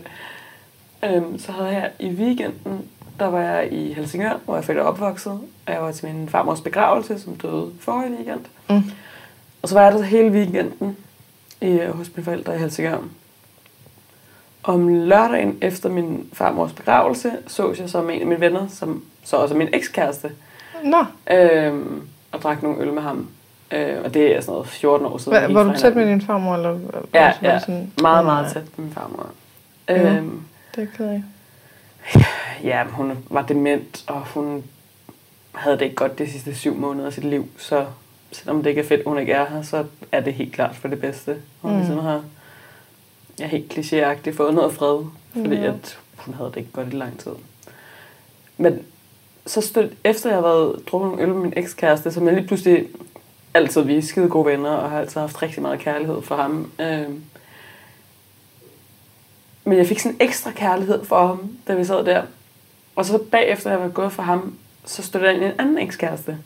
Øhm, så havde jeg i weekenden, der var jeg i Helsingør, hvor jeg er født og opvokset, og jeg var til min farmors begravelse, som døde forrige weekend. Mm. Og så var jeg der hele weekenden i, hos mine forældre i Helsingør. Om lørdagen efter min farmors begravelse, så jeg så med en af mine venner, som så også er min ekskæreste, Nå, øhm, og drak nogle øl med ham. Øh, og det er sådan noget 14 år siden. Hva, var du tæt med din farmor? Eller, Ja, var ja. sådan- Meget, meget tæt med min farmor. Ja. Øhm, Det er ked af. ja, hun var dement, og hun havde det ikke godt de sidste syv måneder af sit liv, så selvom det ikke er fedt, hun ikke er her, så er det helt klart for det bedste. Hun Mm. mm. ligesom har ja, helt klichéagtigt fået noget fred, fordi ja. at hun havde det ikke godt i lang tid. Men så stod, efter jeg havde været drukket nogle øl med min ekskæreste, som jeg lige pludselig altid vi er skide gode venner, og har altid haft rigtig meget kærlighed for ham. Øhm, men jeg fik sådan ekstra kærlighed for ham, da vi sad der. Og så bagefter jeg var gået for ham, så stod der ind en anden ekskæreste.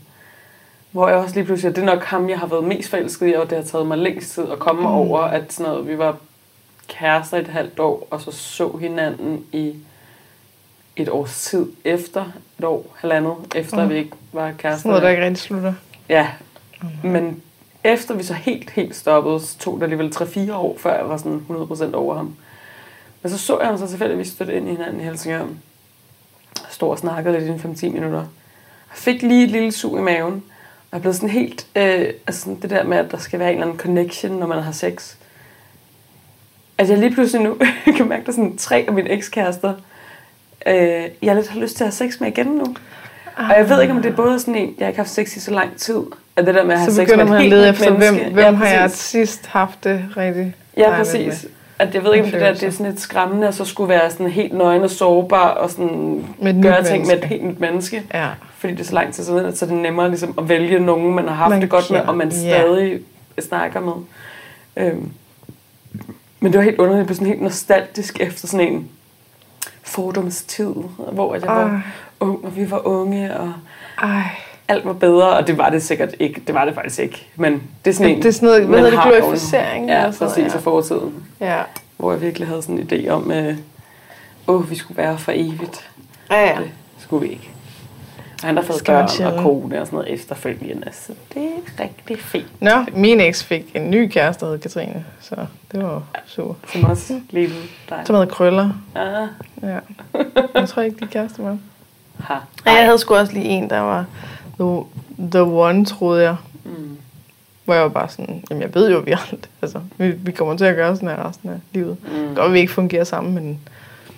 Hvor jeg også lige pludselig, det er nok ham, jeg har været mest forelsket i, og det har taget mig længst tid at komme mm. over, at sådan noget, vi var kærester et halvt år, og så så hinanden i et års tid efter, et år, halvandet, efter Mm. vi ikke var kærester. Sådan noget, der ikke rigtig slutter. Ja, men efter vi så helt, helt stoppede, så tog det alligevel 3-4 år, før jeg var sådan 100% over ham. Men så så jeg ham så tilfældigvis støtte ind i hinanden i Helsingør. Stod og snakkede lidt i en 5-10 minutter. Jeg fik lige et lille sug i maven. Jeg blev sådan helt... Øh, altså sådan det der med, at der skal være en eller anden connection, når man har sex. At jeg lige pludselig nu kan mærke, at der er sådan tre af mine ekskærester, øh, jeg lidt har lyst til at have sex med igen nu. Og jeg ved ikke, om det er både sådan en, jeg ikke har haft sex i så lang tid, at det der med at have Så sex med man at helt lede efter, hvem, menneske. hvem ja, har jeg sidst haft det rigtig Ja, præcis. At jeg ved ikke, om det der det er sådan lidt skræmmende, at så skulle være sådan helt nøgen og sårbar og sådan Med gøre ting med et menneske. helt nyt menneske. Ja. Fordi det er så lang tid siden, at så er det nemmere ligesom at vælge nogen, man har haft Man det godt med, og man Ja. stadig snakker med. Øhm. Men det var helt underligt, jeg blev sådan helt nostalgisk efter sådan en fordomstid, hvor jeg var ung, og vi var unge, og ej. Alt var bedre, og det var det sikkert ikke. Det var det faktisk ikke. Men det er sådan en... Det er sådan noget, hvad hedder det, glorificering? Ja, sådan præcis, noget, af fortiden. Ja. Hvor jeg virkelig havde sådan en idé om, at åh, vi skulle være for evigt. Ja, ja. Det skulle vi ikke. Og han har fået børn og kone og sådan noget efterfølgende, så det er rigtig fint. Nå, min eks fik en ny kæreste, der hed Katrine, så det var super. Som også lige dig. Som havde krøller. Ah, Ja. Jeg tror ikke, de kærester med. ha. Ja, jeg havde sgu også lige en, der var the, the one, troede jeg. Mm. Hvor jeg var bare sådan, jamen jeg ved jo, vi alt. Altså, vi, vi kommer til at gøre sådan her resten af livet. Mm. Godt, vi ikke fungerer sammen, men,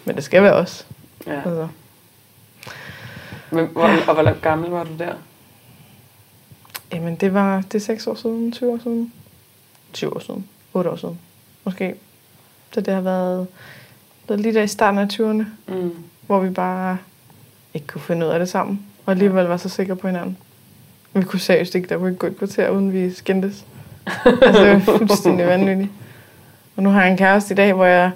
men det skal være os. Ja. Altså. Men, hvor, og hvor gammel var du der? Jamen, det var det er 6 år siden, 20 år siden. 20 år siden, 8 år siden, måske. Så det har været, været lige der i starten af 20'erne, Mm. hvor vi bare ikke kunne finde ud af det sammen. Og alligevel var så sikre på hinanden. Vi kunne seriøst ikke, der kunne ikke gå et kvarter, uden vi skændtes. altså, det var fuldstændig vanvittigt. Og nu har jeg en kæreste i dag, hvor jeg...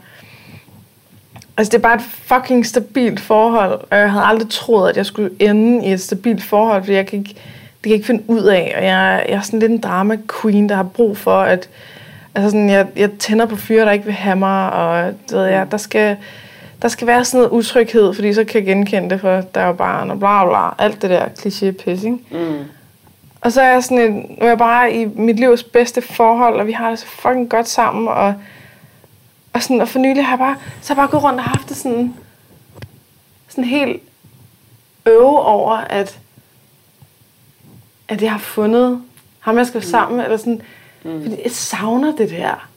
Altså, det er bare et fucking stabilt forhold, og jeg havde aldrig troet, at jeg skulle ende i et stabilt forhold, fordi jeg kan ikke, det kan jeg ikke finde ud af, og jeg, jeg er sådan lidt en drama queen, der har brug for, at altså sådan, jeg, jeg tænder på fyre, der ikke vil have mig, og det ved jeg, der skal, der skal være sådan noget utryghed, fordi så kan jeg genkende det, for der er jo barn og bla bla, alt det der kliché-pis, ikke? Mm. Og så er jeg sådan en, nu er jeg bare i mit livs bedste forhold, og vi har det så fucking godt sammen, og, og, sådan, og for nylig har jeg bare, så har jeg bare gået rundt og haft det sådan, sådan helt øve over, at, at jeg har fundet ham, jeg skal være sammen med, eller sådan, mm. fordi jeg savner det der.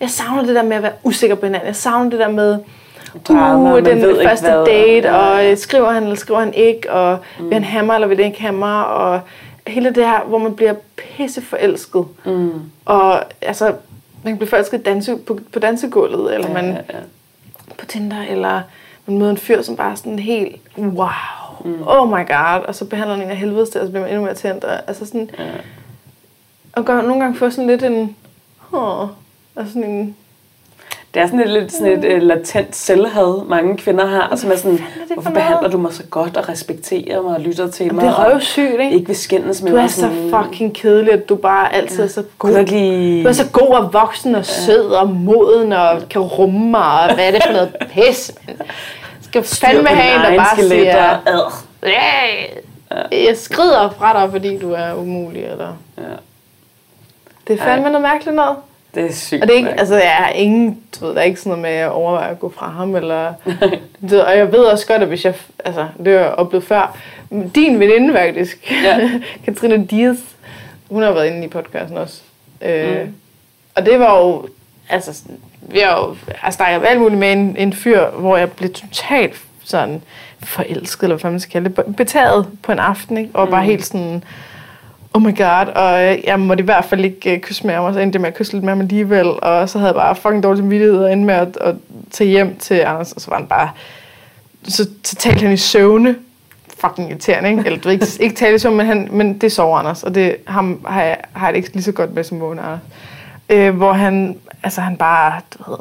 Jeg savner det der med at være usikker på hinanden. Jeg savner det der med, Drama, uh, den ved ikke første hvad, date, og øh, skriver han eller skriver han ikke, og mm. vil han mig, eller vil det ikke mig, og hele det her, hvor man bliver pisse forelsket. Mm. Og altså, man kan blive forelsket danse, på, på dansegulvet, eller Ja, man ja, ja. på Tinder, eller man møder en fyr, som bare er sådan helt, wow, mm. oh my god, og så behandler han en af helvedes til, og så bliver man endnu mere tændt. Og, altså sådan, Ja. og gør, nogle gange får sådan lidt en, oh, altså sådan en, Det er sådan et lidt sådan et uh, latent selvhad, mange kvinder har, som er sådan, hvorfor noget?" behandler du mig så godt og respekterer mig og lytter til mig? det er røvsygt, ikke? Ikke vil skændes med Du er mig. så fucking kedelig, at du bare altid er så god. lige... Du er så god og voksen og sød og moden og kan rumme mig, og hvad er det for noget pis, man. Skal fandme have en, der bare siger. "Ja, jeg skrider fra dig, fordi du er umulig, eller... Ja, Det er fandme noget mærkeligt noget. Det er sygt. Og det er ikke, altså jeg har ingen, du ved, der er ikke sådan noget med at overveje at gå fra ham, eller, du ved, og jeg ved også godt, at hvis jeg, altså det har jeg oplevet før, din veninde faktisk, Ja. Katrine Dias, hun har været inde i podcasten også, øh, Mm. og det var jo, altså vi har jo jeg snakker alt muligt med en, en fyr, hvor jeg blev totalt sådan forelsket, eller hvad man skal kalde det, betaget på en aften, ikke? og mm. bare helt sådan, oh my god, og øh, jeg måtte i hvert fald ikke uh, kysse med ham, og så endte med at kysse lidt med ham alligevel, og så havde jeg bare fucking dårlig samvittighed, og endte med at, at tage hjem til Anders, og så var han bare, så, så talte han i søvne, fucking irriterende, ikke? Eller du ikke, ikke tale i søvne, men, han, men det sover Anders, og det ham har jeg, har jeg det ikke lige så godt med som vågen Anders. Øh, hvor han, altså han bare, du ved,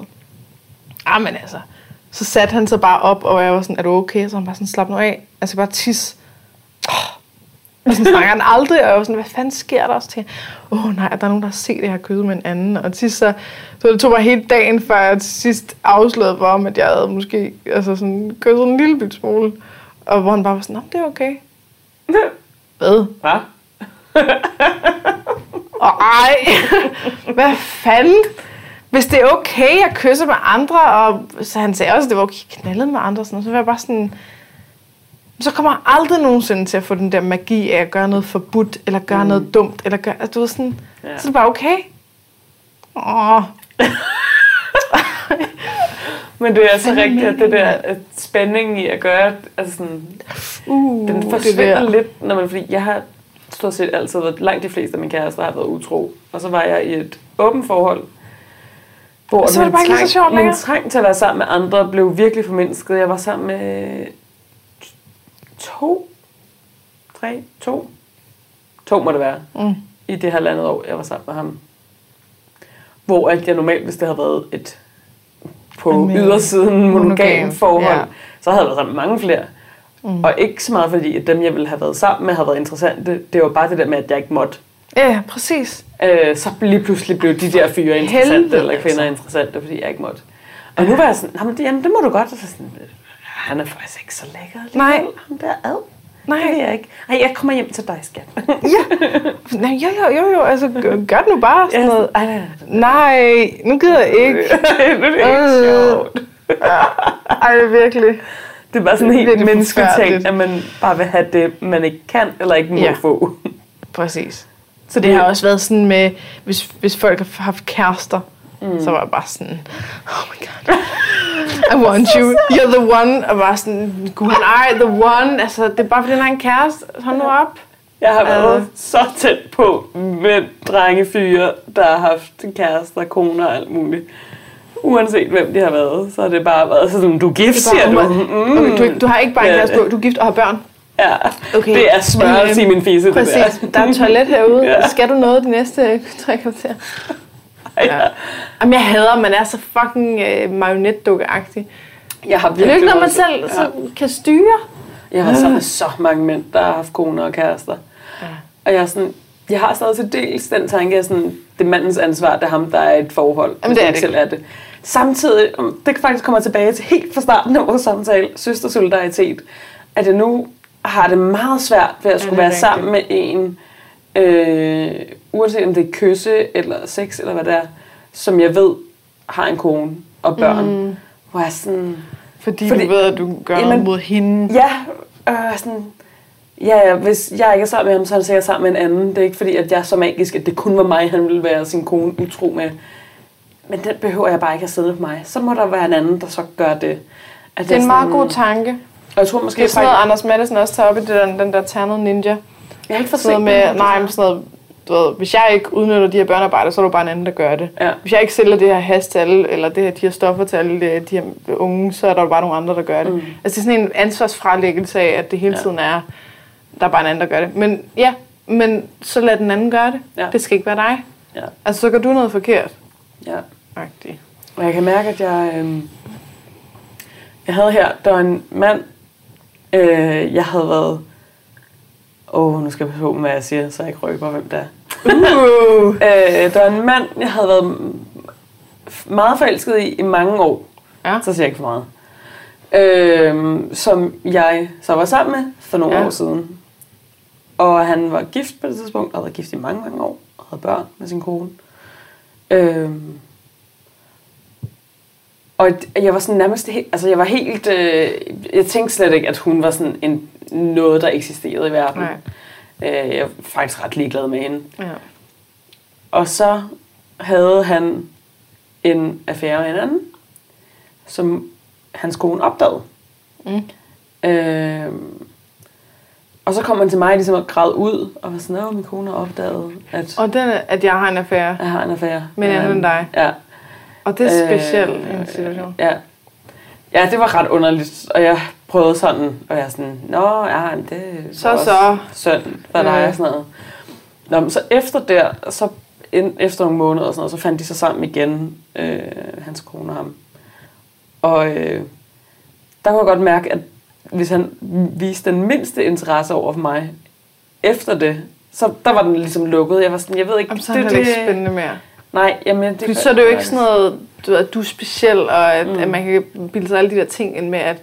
ah, men altså, så satte han sig bare op, og jeg var sådan, er du okay? Så han bare sådan, slap nu af. Altså bare tis. Og sådan snakker han aldrig, og jeg var sådan, hvad fanden sker der også til? Åh oh, nej, der er nogen, der har set det her kød med en anden. Og til sidst så, så det tog mig hele dagen, før jeg til sidst afslørede for ham, at jeg havde måske altså sådan, kysset en lille bit smule. Og hvor han bare var sådan, det er okay. Hvad? Hvad? Og ej, hvad fanden? Hvis det er okay at kysse med andre, og så han sagde også, at det var okay at knalde med andre, sådan, så var jeg bare sådan, så kommer jeg aldrig nogensinde til at få den der magi af at gøre noget forbudt, eller gøre mm. noget dumt, eller gøre, altså, du ved sådan, ja. så er det bare okay. Åh. Men det er så rigtigt, at det der at spænding i at gøre, altså sådan, Uh, den det forsvinder der. lidt, når man, fordi jeg har stort set altid været, langt de fleste af mine kærester har været utro. Og så var jeg i et åbent forhold, hvor Og så var det bare ikke så sjovt min længere. trang til at være sammen med andre blev virkelig formindsket. Jeg var sammen med to, tre, to, to må det være, Mm. i det her landet år, jeg var sammen med ham. Hvor at jeg normalt, hvis det havde været et på ydersiden monogam monogam, forhold, ja. så havde jeg været sammen med mange flere. Mm. Og ikke så meget fordi, at dem, jeg ville have været sammen med, havde været interessante. Det var bare det der med, at jeg ikke måtte. Ja, præcis. Øh, så lige pludselig blev de der fyre interessante, Helvede, eller kvinder altså. interessante, fordi jeg ikke måtte. Og nu var jeg sådan, jamen det, jamen, det må du godt. Og så sådan, han er faktisk ikke så lækker alligevel. Nej. Ham der ad. Nej. Det vil jeg ikke. Ej, jeg kommer hjem til dig, skat. Nej, jo, jo, jo, jo, altså gør, det nu bare sådan noget. Ej, nej, nu gider jeg ikke. det er ikke Øh. sjovt. Ej, det er virkelig. Det er bare sådan er helt mennesketing, at man bare vil have det, man ikke kan eller ikke må Ja. få. Præcis. Så det har også været sådan med, hvis, hvis folk har haft kærester, mm. så var jeg bare sådan, oh my god, I want you, you're the one, og bare sådan, gud nej, the one, altså det er bare fordi, han har en kæreste, hold nu op. Jeg har været Øh. så tæt på med drenge fyre, der har haft kærester, koner og alt muligt. Uanset hvem de har været, så har det bare været sådan, du er gift, er siger du. Mm. okay, du, du har ikke bare en kæreste på, du er gift og har børn. Ja, Okay. det er smørelse i Øhm, min fise, det Præcis, der. der er et toilet herude. Ja. Skal du noget de næste tre kvarter? Ja. Jamen, jeg hader, at man er så fucking øh, marionetdukke-agtig. Jeg har virkelig ikke noget, man selv ja. så kan styre. Jeg har med så mange mænd, der har haft koner og kærester. Ja. Og jeg er sådan, jeg har stadig til dels den tanke, at sådan, det er mandens ansvar, det er ham, der er et forhold. Jamen, det er det. selv er det. Samtidig, det kan faktisk komme tilbage til helt fra starten af vores samtale, søstersolidaritet, at jeg nu har det meget svært ved at skulle er være sammen med en, øh, uanset om det er kysse eller sex eller hvad det er, som jeg ved har en kone og børn. Mm. Hvor jeg er sådan, Fordi, Fordi- du ved, at du gør Jamen, noget mod hende. Ja, øh, sådan, ja, ja, hvis jeg ikke er sammen med ham, så er han sikkert sammen med en anden. Det er ikke fordi, at jeg er så magisk, at det kun var mig, han ville være sin kone utro med. Men den behøver jeg bare ikke at sidde på mig. Så må der være en anden, der så gør det. At Det er en meget sådan- god tanke. Og jeg tror måske, Det er sådan noget, faktisk, Anders Madsen også tager op i det der, den der ternede ninja. jeg har ikke noget med, nej, men sådan noget, du ved, hvis jeg ikke udnytter de her børnearbejder, så er du bare en anden, der gør det. Ja. Hvis jeg ikke sælger det her has til alle, eller det her, de her stoffer til alle de, her unge, så er der jo bare nogle andre, der gør det. Mm. Altså det er sådan en ansvarsfralæggelse af, at det hele Ja. tiden er, der er bare en anden, der gør det. Men ja, men så lad den anden gøre det. Ja. Det skal ikke være dig. Ja, Altså så gør du noget forkert. ja. Agtigt. Og jeg kan mærke, at jeg... Øh, jeg havde her, der var en mand, øh, jeg havde været... Åh, oh, nu skal jeg passe på, hvad jeg siger, så jeg ikke røber, hvem det er. Uh. Øh, der var en mand, jeg havde været meget forelsket i i mange år. Ja. Så siger jeg ikke for meget. Øh, som jeg så var sammen med for nogle ja. år siden. Og han var gift på det tidspunkt, og havde været gift i mange, mange år, og havde børn med sin kone. Øh, og jeg var sådan nærmest helt, altså jeg var helt, øh, jeg tænkte slet ikke, at hun var sådan en, noget, der eksisterede i verden. Nej. Øh, jeg er faktisk ret ligeglad med hende. Ja. Og så havde han en affære med en anden, som hans kone opdagede. Mm. Øh, og så kom han til mig ligesom og græd ud, og var sådan, at min kone har opdaget, at Og den, at jeg har en affære. jeg har en affære. Men anden end dig. Ja. Og det er specielt Øh, en situation. Ja. Ja, det var ret underligt, og jeg prøvede sådan, og jeg er sådan, nå, ja, men det er Så også så. synd for dig Ja. og sådan noget. Nå, men så efter der, så ind, efter nogle måneder og sådan noget, så fandt de sig sammen igen, øh, hans kone og ham. Og øh, der kunne jeg godt mærke, at hvis han viste den mindste interesse over for mig, efter det, så der var den ligesom lukket. Jeg var sådan, jeg ved ikke, Jamen, så er det, det ikke spændende mere. Nej, jamen det Fordi så er det jo ikke sådan noget, du ved, at du er speciel, og at, mm. at man kan bilde sig alle de der ting ind med, at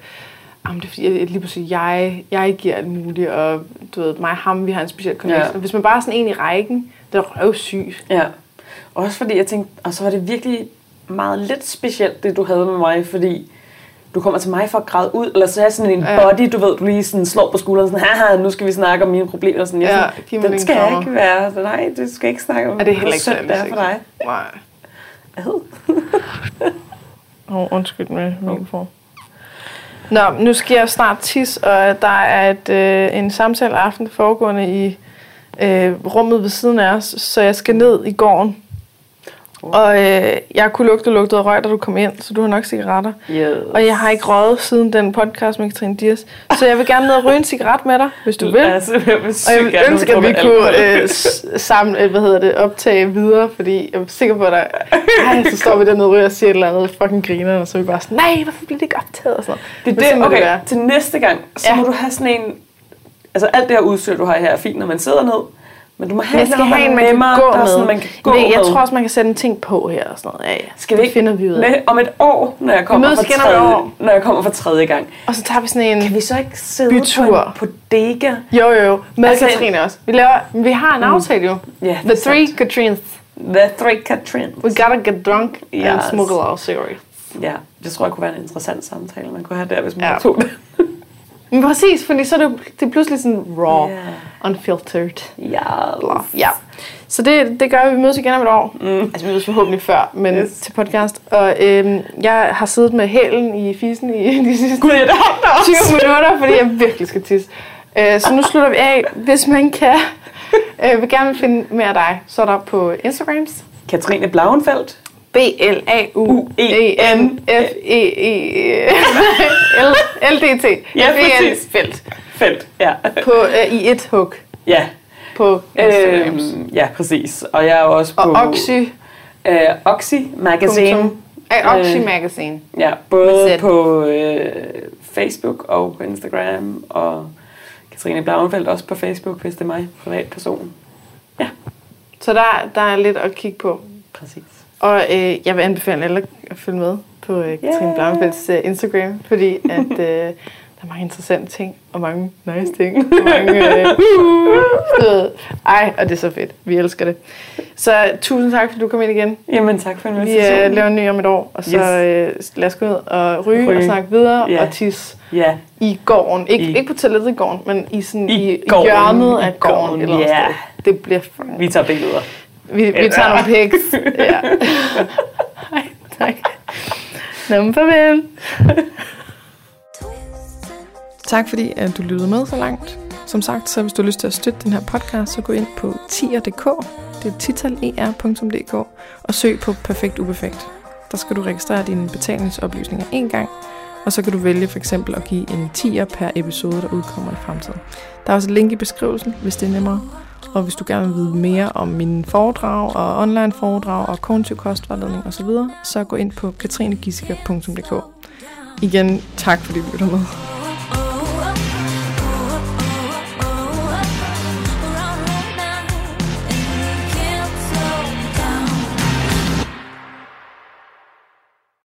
jamen, det er fordi, at lige pludselig jeg, jeg giver alt muligt, og du ved, mig og ham, vi har en speciel connection. Ja. Hvis man bare er sådan en i rækken, det er røvsygt. Ja. Også fordi jeg tænkte, og så var det virkelig meget lidt specielt, det du havde med mig, fordi du kommer til mig for at græde ud, eller så er jeg sådan en Ja. body, du ved, du lige sådan slår på skulderen, sådan, haha, nu skal vi snakke om mine problemer. Sådan, jeg Ja, sådan, giv mig den skal krammer." ikke være, nej, du skal ikke snakke om, Er det heller ikke særlig det er for dig. Nej. Ad. Oh, undskyld med mikrofon. Nå, nu skal jeg snart tis, og der er et, øh, en samtale aften foregående i øh, rummet ved siden af os, så jeg skal ned i gården. Og øh, jeg kunne lugte lugtet af røg, da du kom ind, så du har nok cigaretter. Yes. Og jeg har ikke røget siden den podcast med Katrine Dias. Så jeg vil gerne ned og ryge en cigaret med dig, hvis du vil. Altså, jeg vil Og jeg vil ønske, at vi kunne øh, s- sammen, øh, hvad hedder det, optage videre, fordi jeg er sikker på, at der, ej, så står vi dernede og ryger og siger et eller andet fucking griner, og så er vi bare sådan, nej, hvorfor bliver det ikke optaget? Og sådan noget. Det er det, okay, være. til næste gang, så Ja. må du have sådan en... Altså alt det her udstyr, du har her, er fint, når man sidder ned. Men du må have Jeg skal have en, man kan gå der er med. Sådan, man kan gå Men jeg med. tror også, man kan sætte en ting på her og sådan noget. Ja, ja. Skal vi det ikke finder vi ud af. med, om et år, når jeg kommer, et tredje, år. når jeg kommer for tredje gang? Og så tager vi sådan en... Kan vi så ikke sidde Bytur. på en bodega? Jo, jo, jo. Med Altså, Katrine også. Vi, laver, vi har en aftale jo. Ja, The det three sandt. Katrines. The three Katrins. We gotta get drunk and Yes. smuggle our series. Ja, det tror jeg kunne være en interessant samtale, man kunne have der, hvis man Ja. tog det. Men præcis, fordi så er det, det er pludselig sådan raw, Ja. Unfiltered. Ja. Blah. Ja. Så det, det gør vi. Mødes igen om et år. Mm. Altså, vi mødes forhåbentlig før, men yes. Yes. til podcast. Og øhm, jeg har siddet med hælen i fisen i de sidste Gud, det har den også. 20 minutter, fordi jeg virkelig skal tisse. Øh, så nu slutter vi af. Hvis man kan, øh, vil gerne finde mere af dig, så er der på Instagrams. Katrine Blauenfeldt. B-L-A-U-E-N-F-E-E-L-D-T. Ja, præcis. Felt. Felt, ja. På, øh, I et hug ja. på Instagrams. Øhm, ja, præcis. Og jeg er også på... Og Oxy. Øh, Oxy Magazine. Punktum. Ej, Oxy Øh, Magazine. Ja, Med både på øh, Facebook og på Instagram. Og Katrine Blauenfeldt også på Facebook, hvis det er mig, privatperson. Så der, der er lidt at kigge på. Præcis. Og øh, jeg vil anbefale alle at følge med på øh, Katrine Yeah. Blauenfeldts øh, Instagram, fordi at, øh, der er mange interessante ting, og mange nice ting. Mange, øh, uh, ej, og det er så fedt. Vi elsker det. Så tusind tak, fordi du kom ind igen. Jamen, tak for Vi invitationen. øh, laver en ny om et år, og så øh, lad os gå ud og ryge, Ryge. og snakke videre Ja. og tisse Ja, i gården. Ik- I- ikke på toilettet i gården, men i, sådan, I i, gården. hjørnet af gården. gården, eller ja. sted. Det bliver fucking vi tager billeder. vi, vi tager nogle pics. Ja. Hej, tak. Nå, farvel. Tak fordi at du lyttede med så langt. Som sagt, så hvis du har lyst til at støtte den her podcast, så gå ind på tier.dk, det er titaler.dk, og søg på Perfekt Uperfekt. Der skal du registrere dine betalingsoplysninger en gang, og så kan du vælge for eksempel at give en tier per episode, der udkommer i fremtiden. Der er også et link i beskrivelsen, hvis det er nemmere. Og hvis du gerne vil vide mere om mine foredrag og online foredrag og kognitiv kostvejledning osv., så gå ind på katrinegissiker.dk. Igen, tak fordi du lytter med.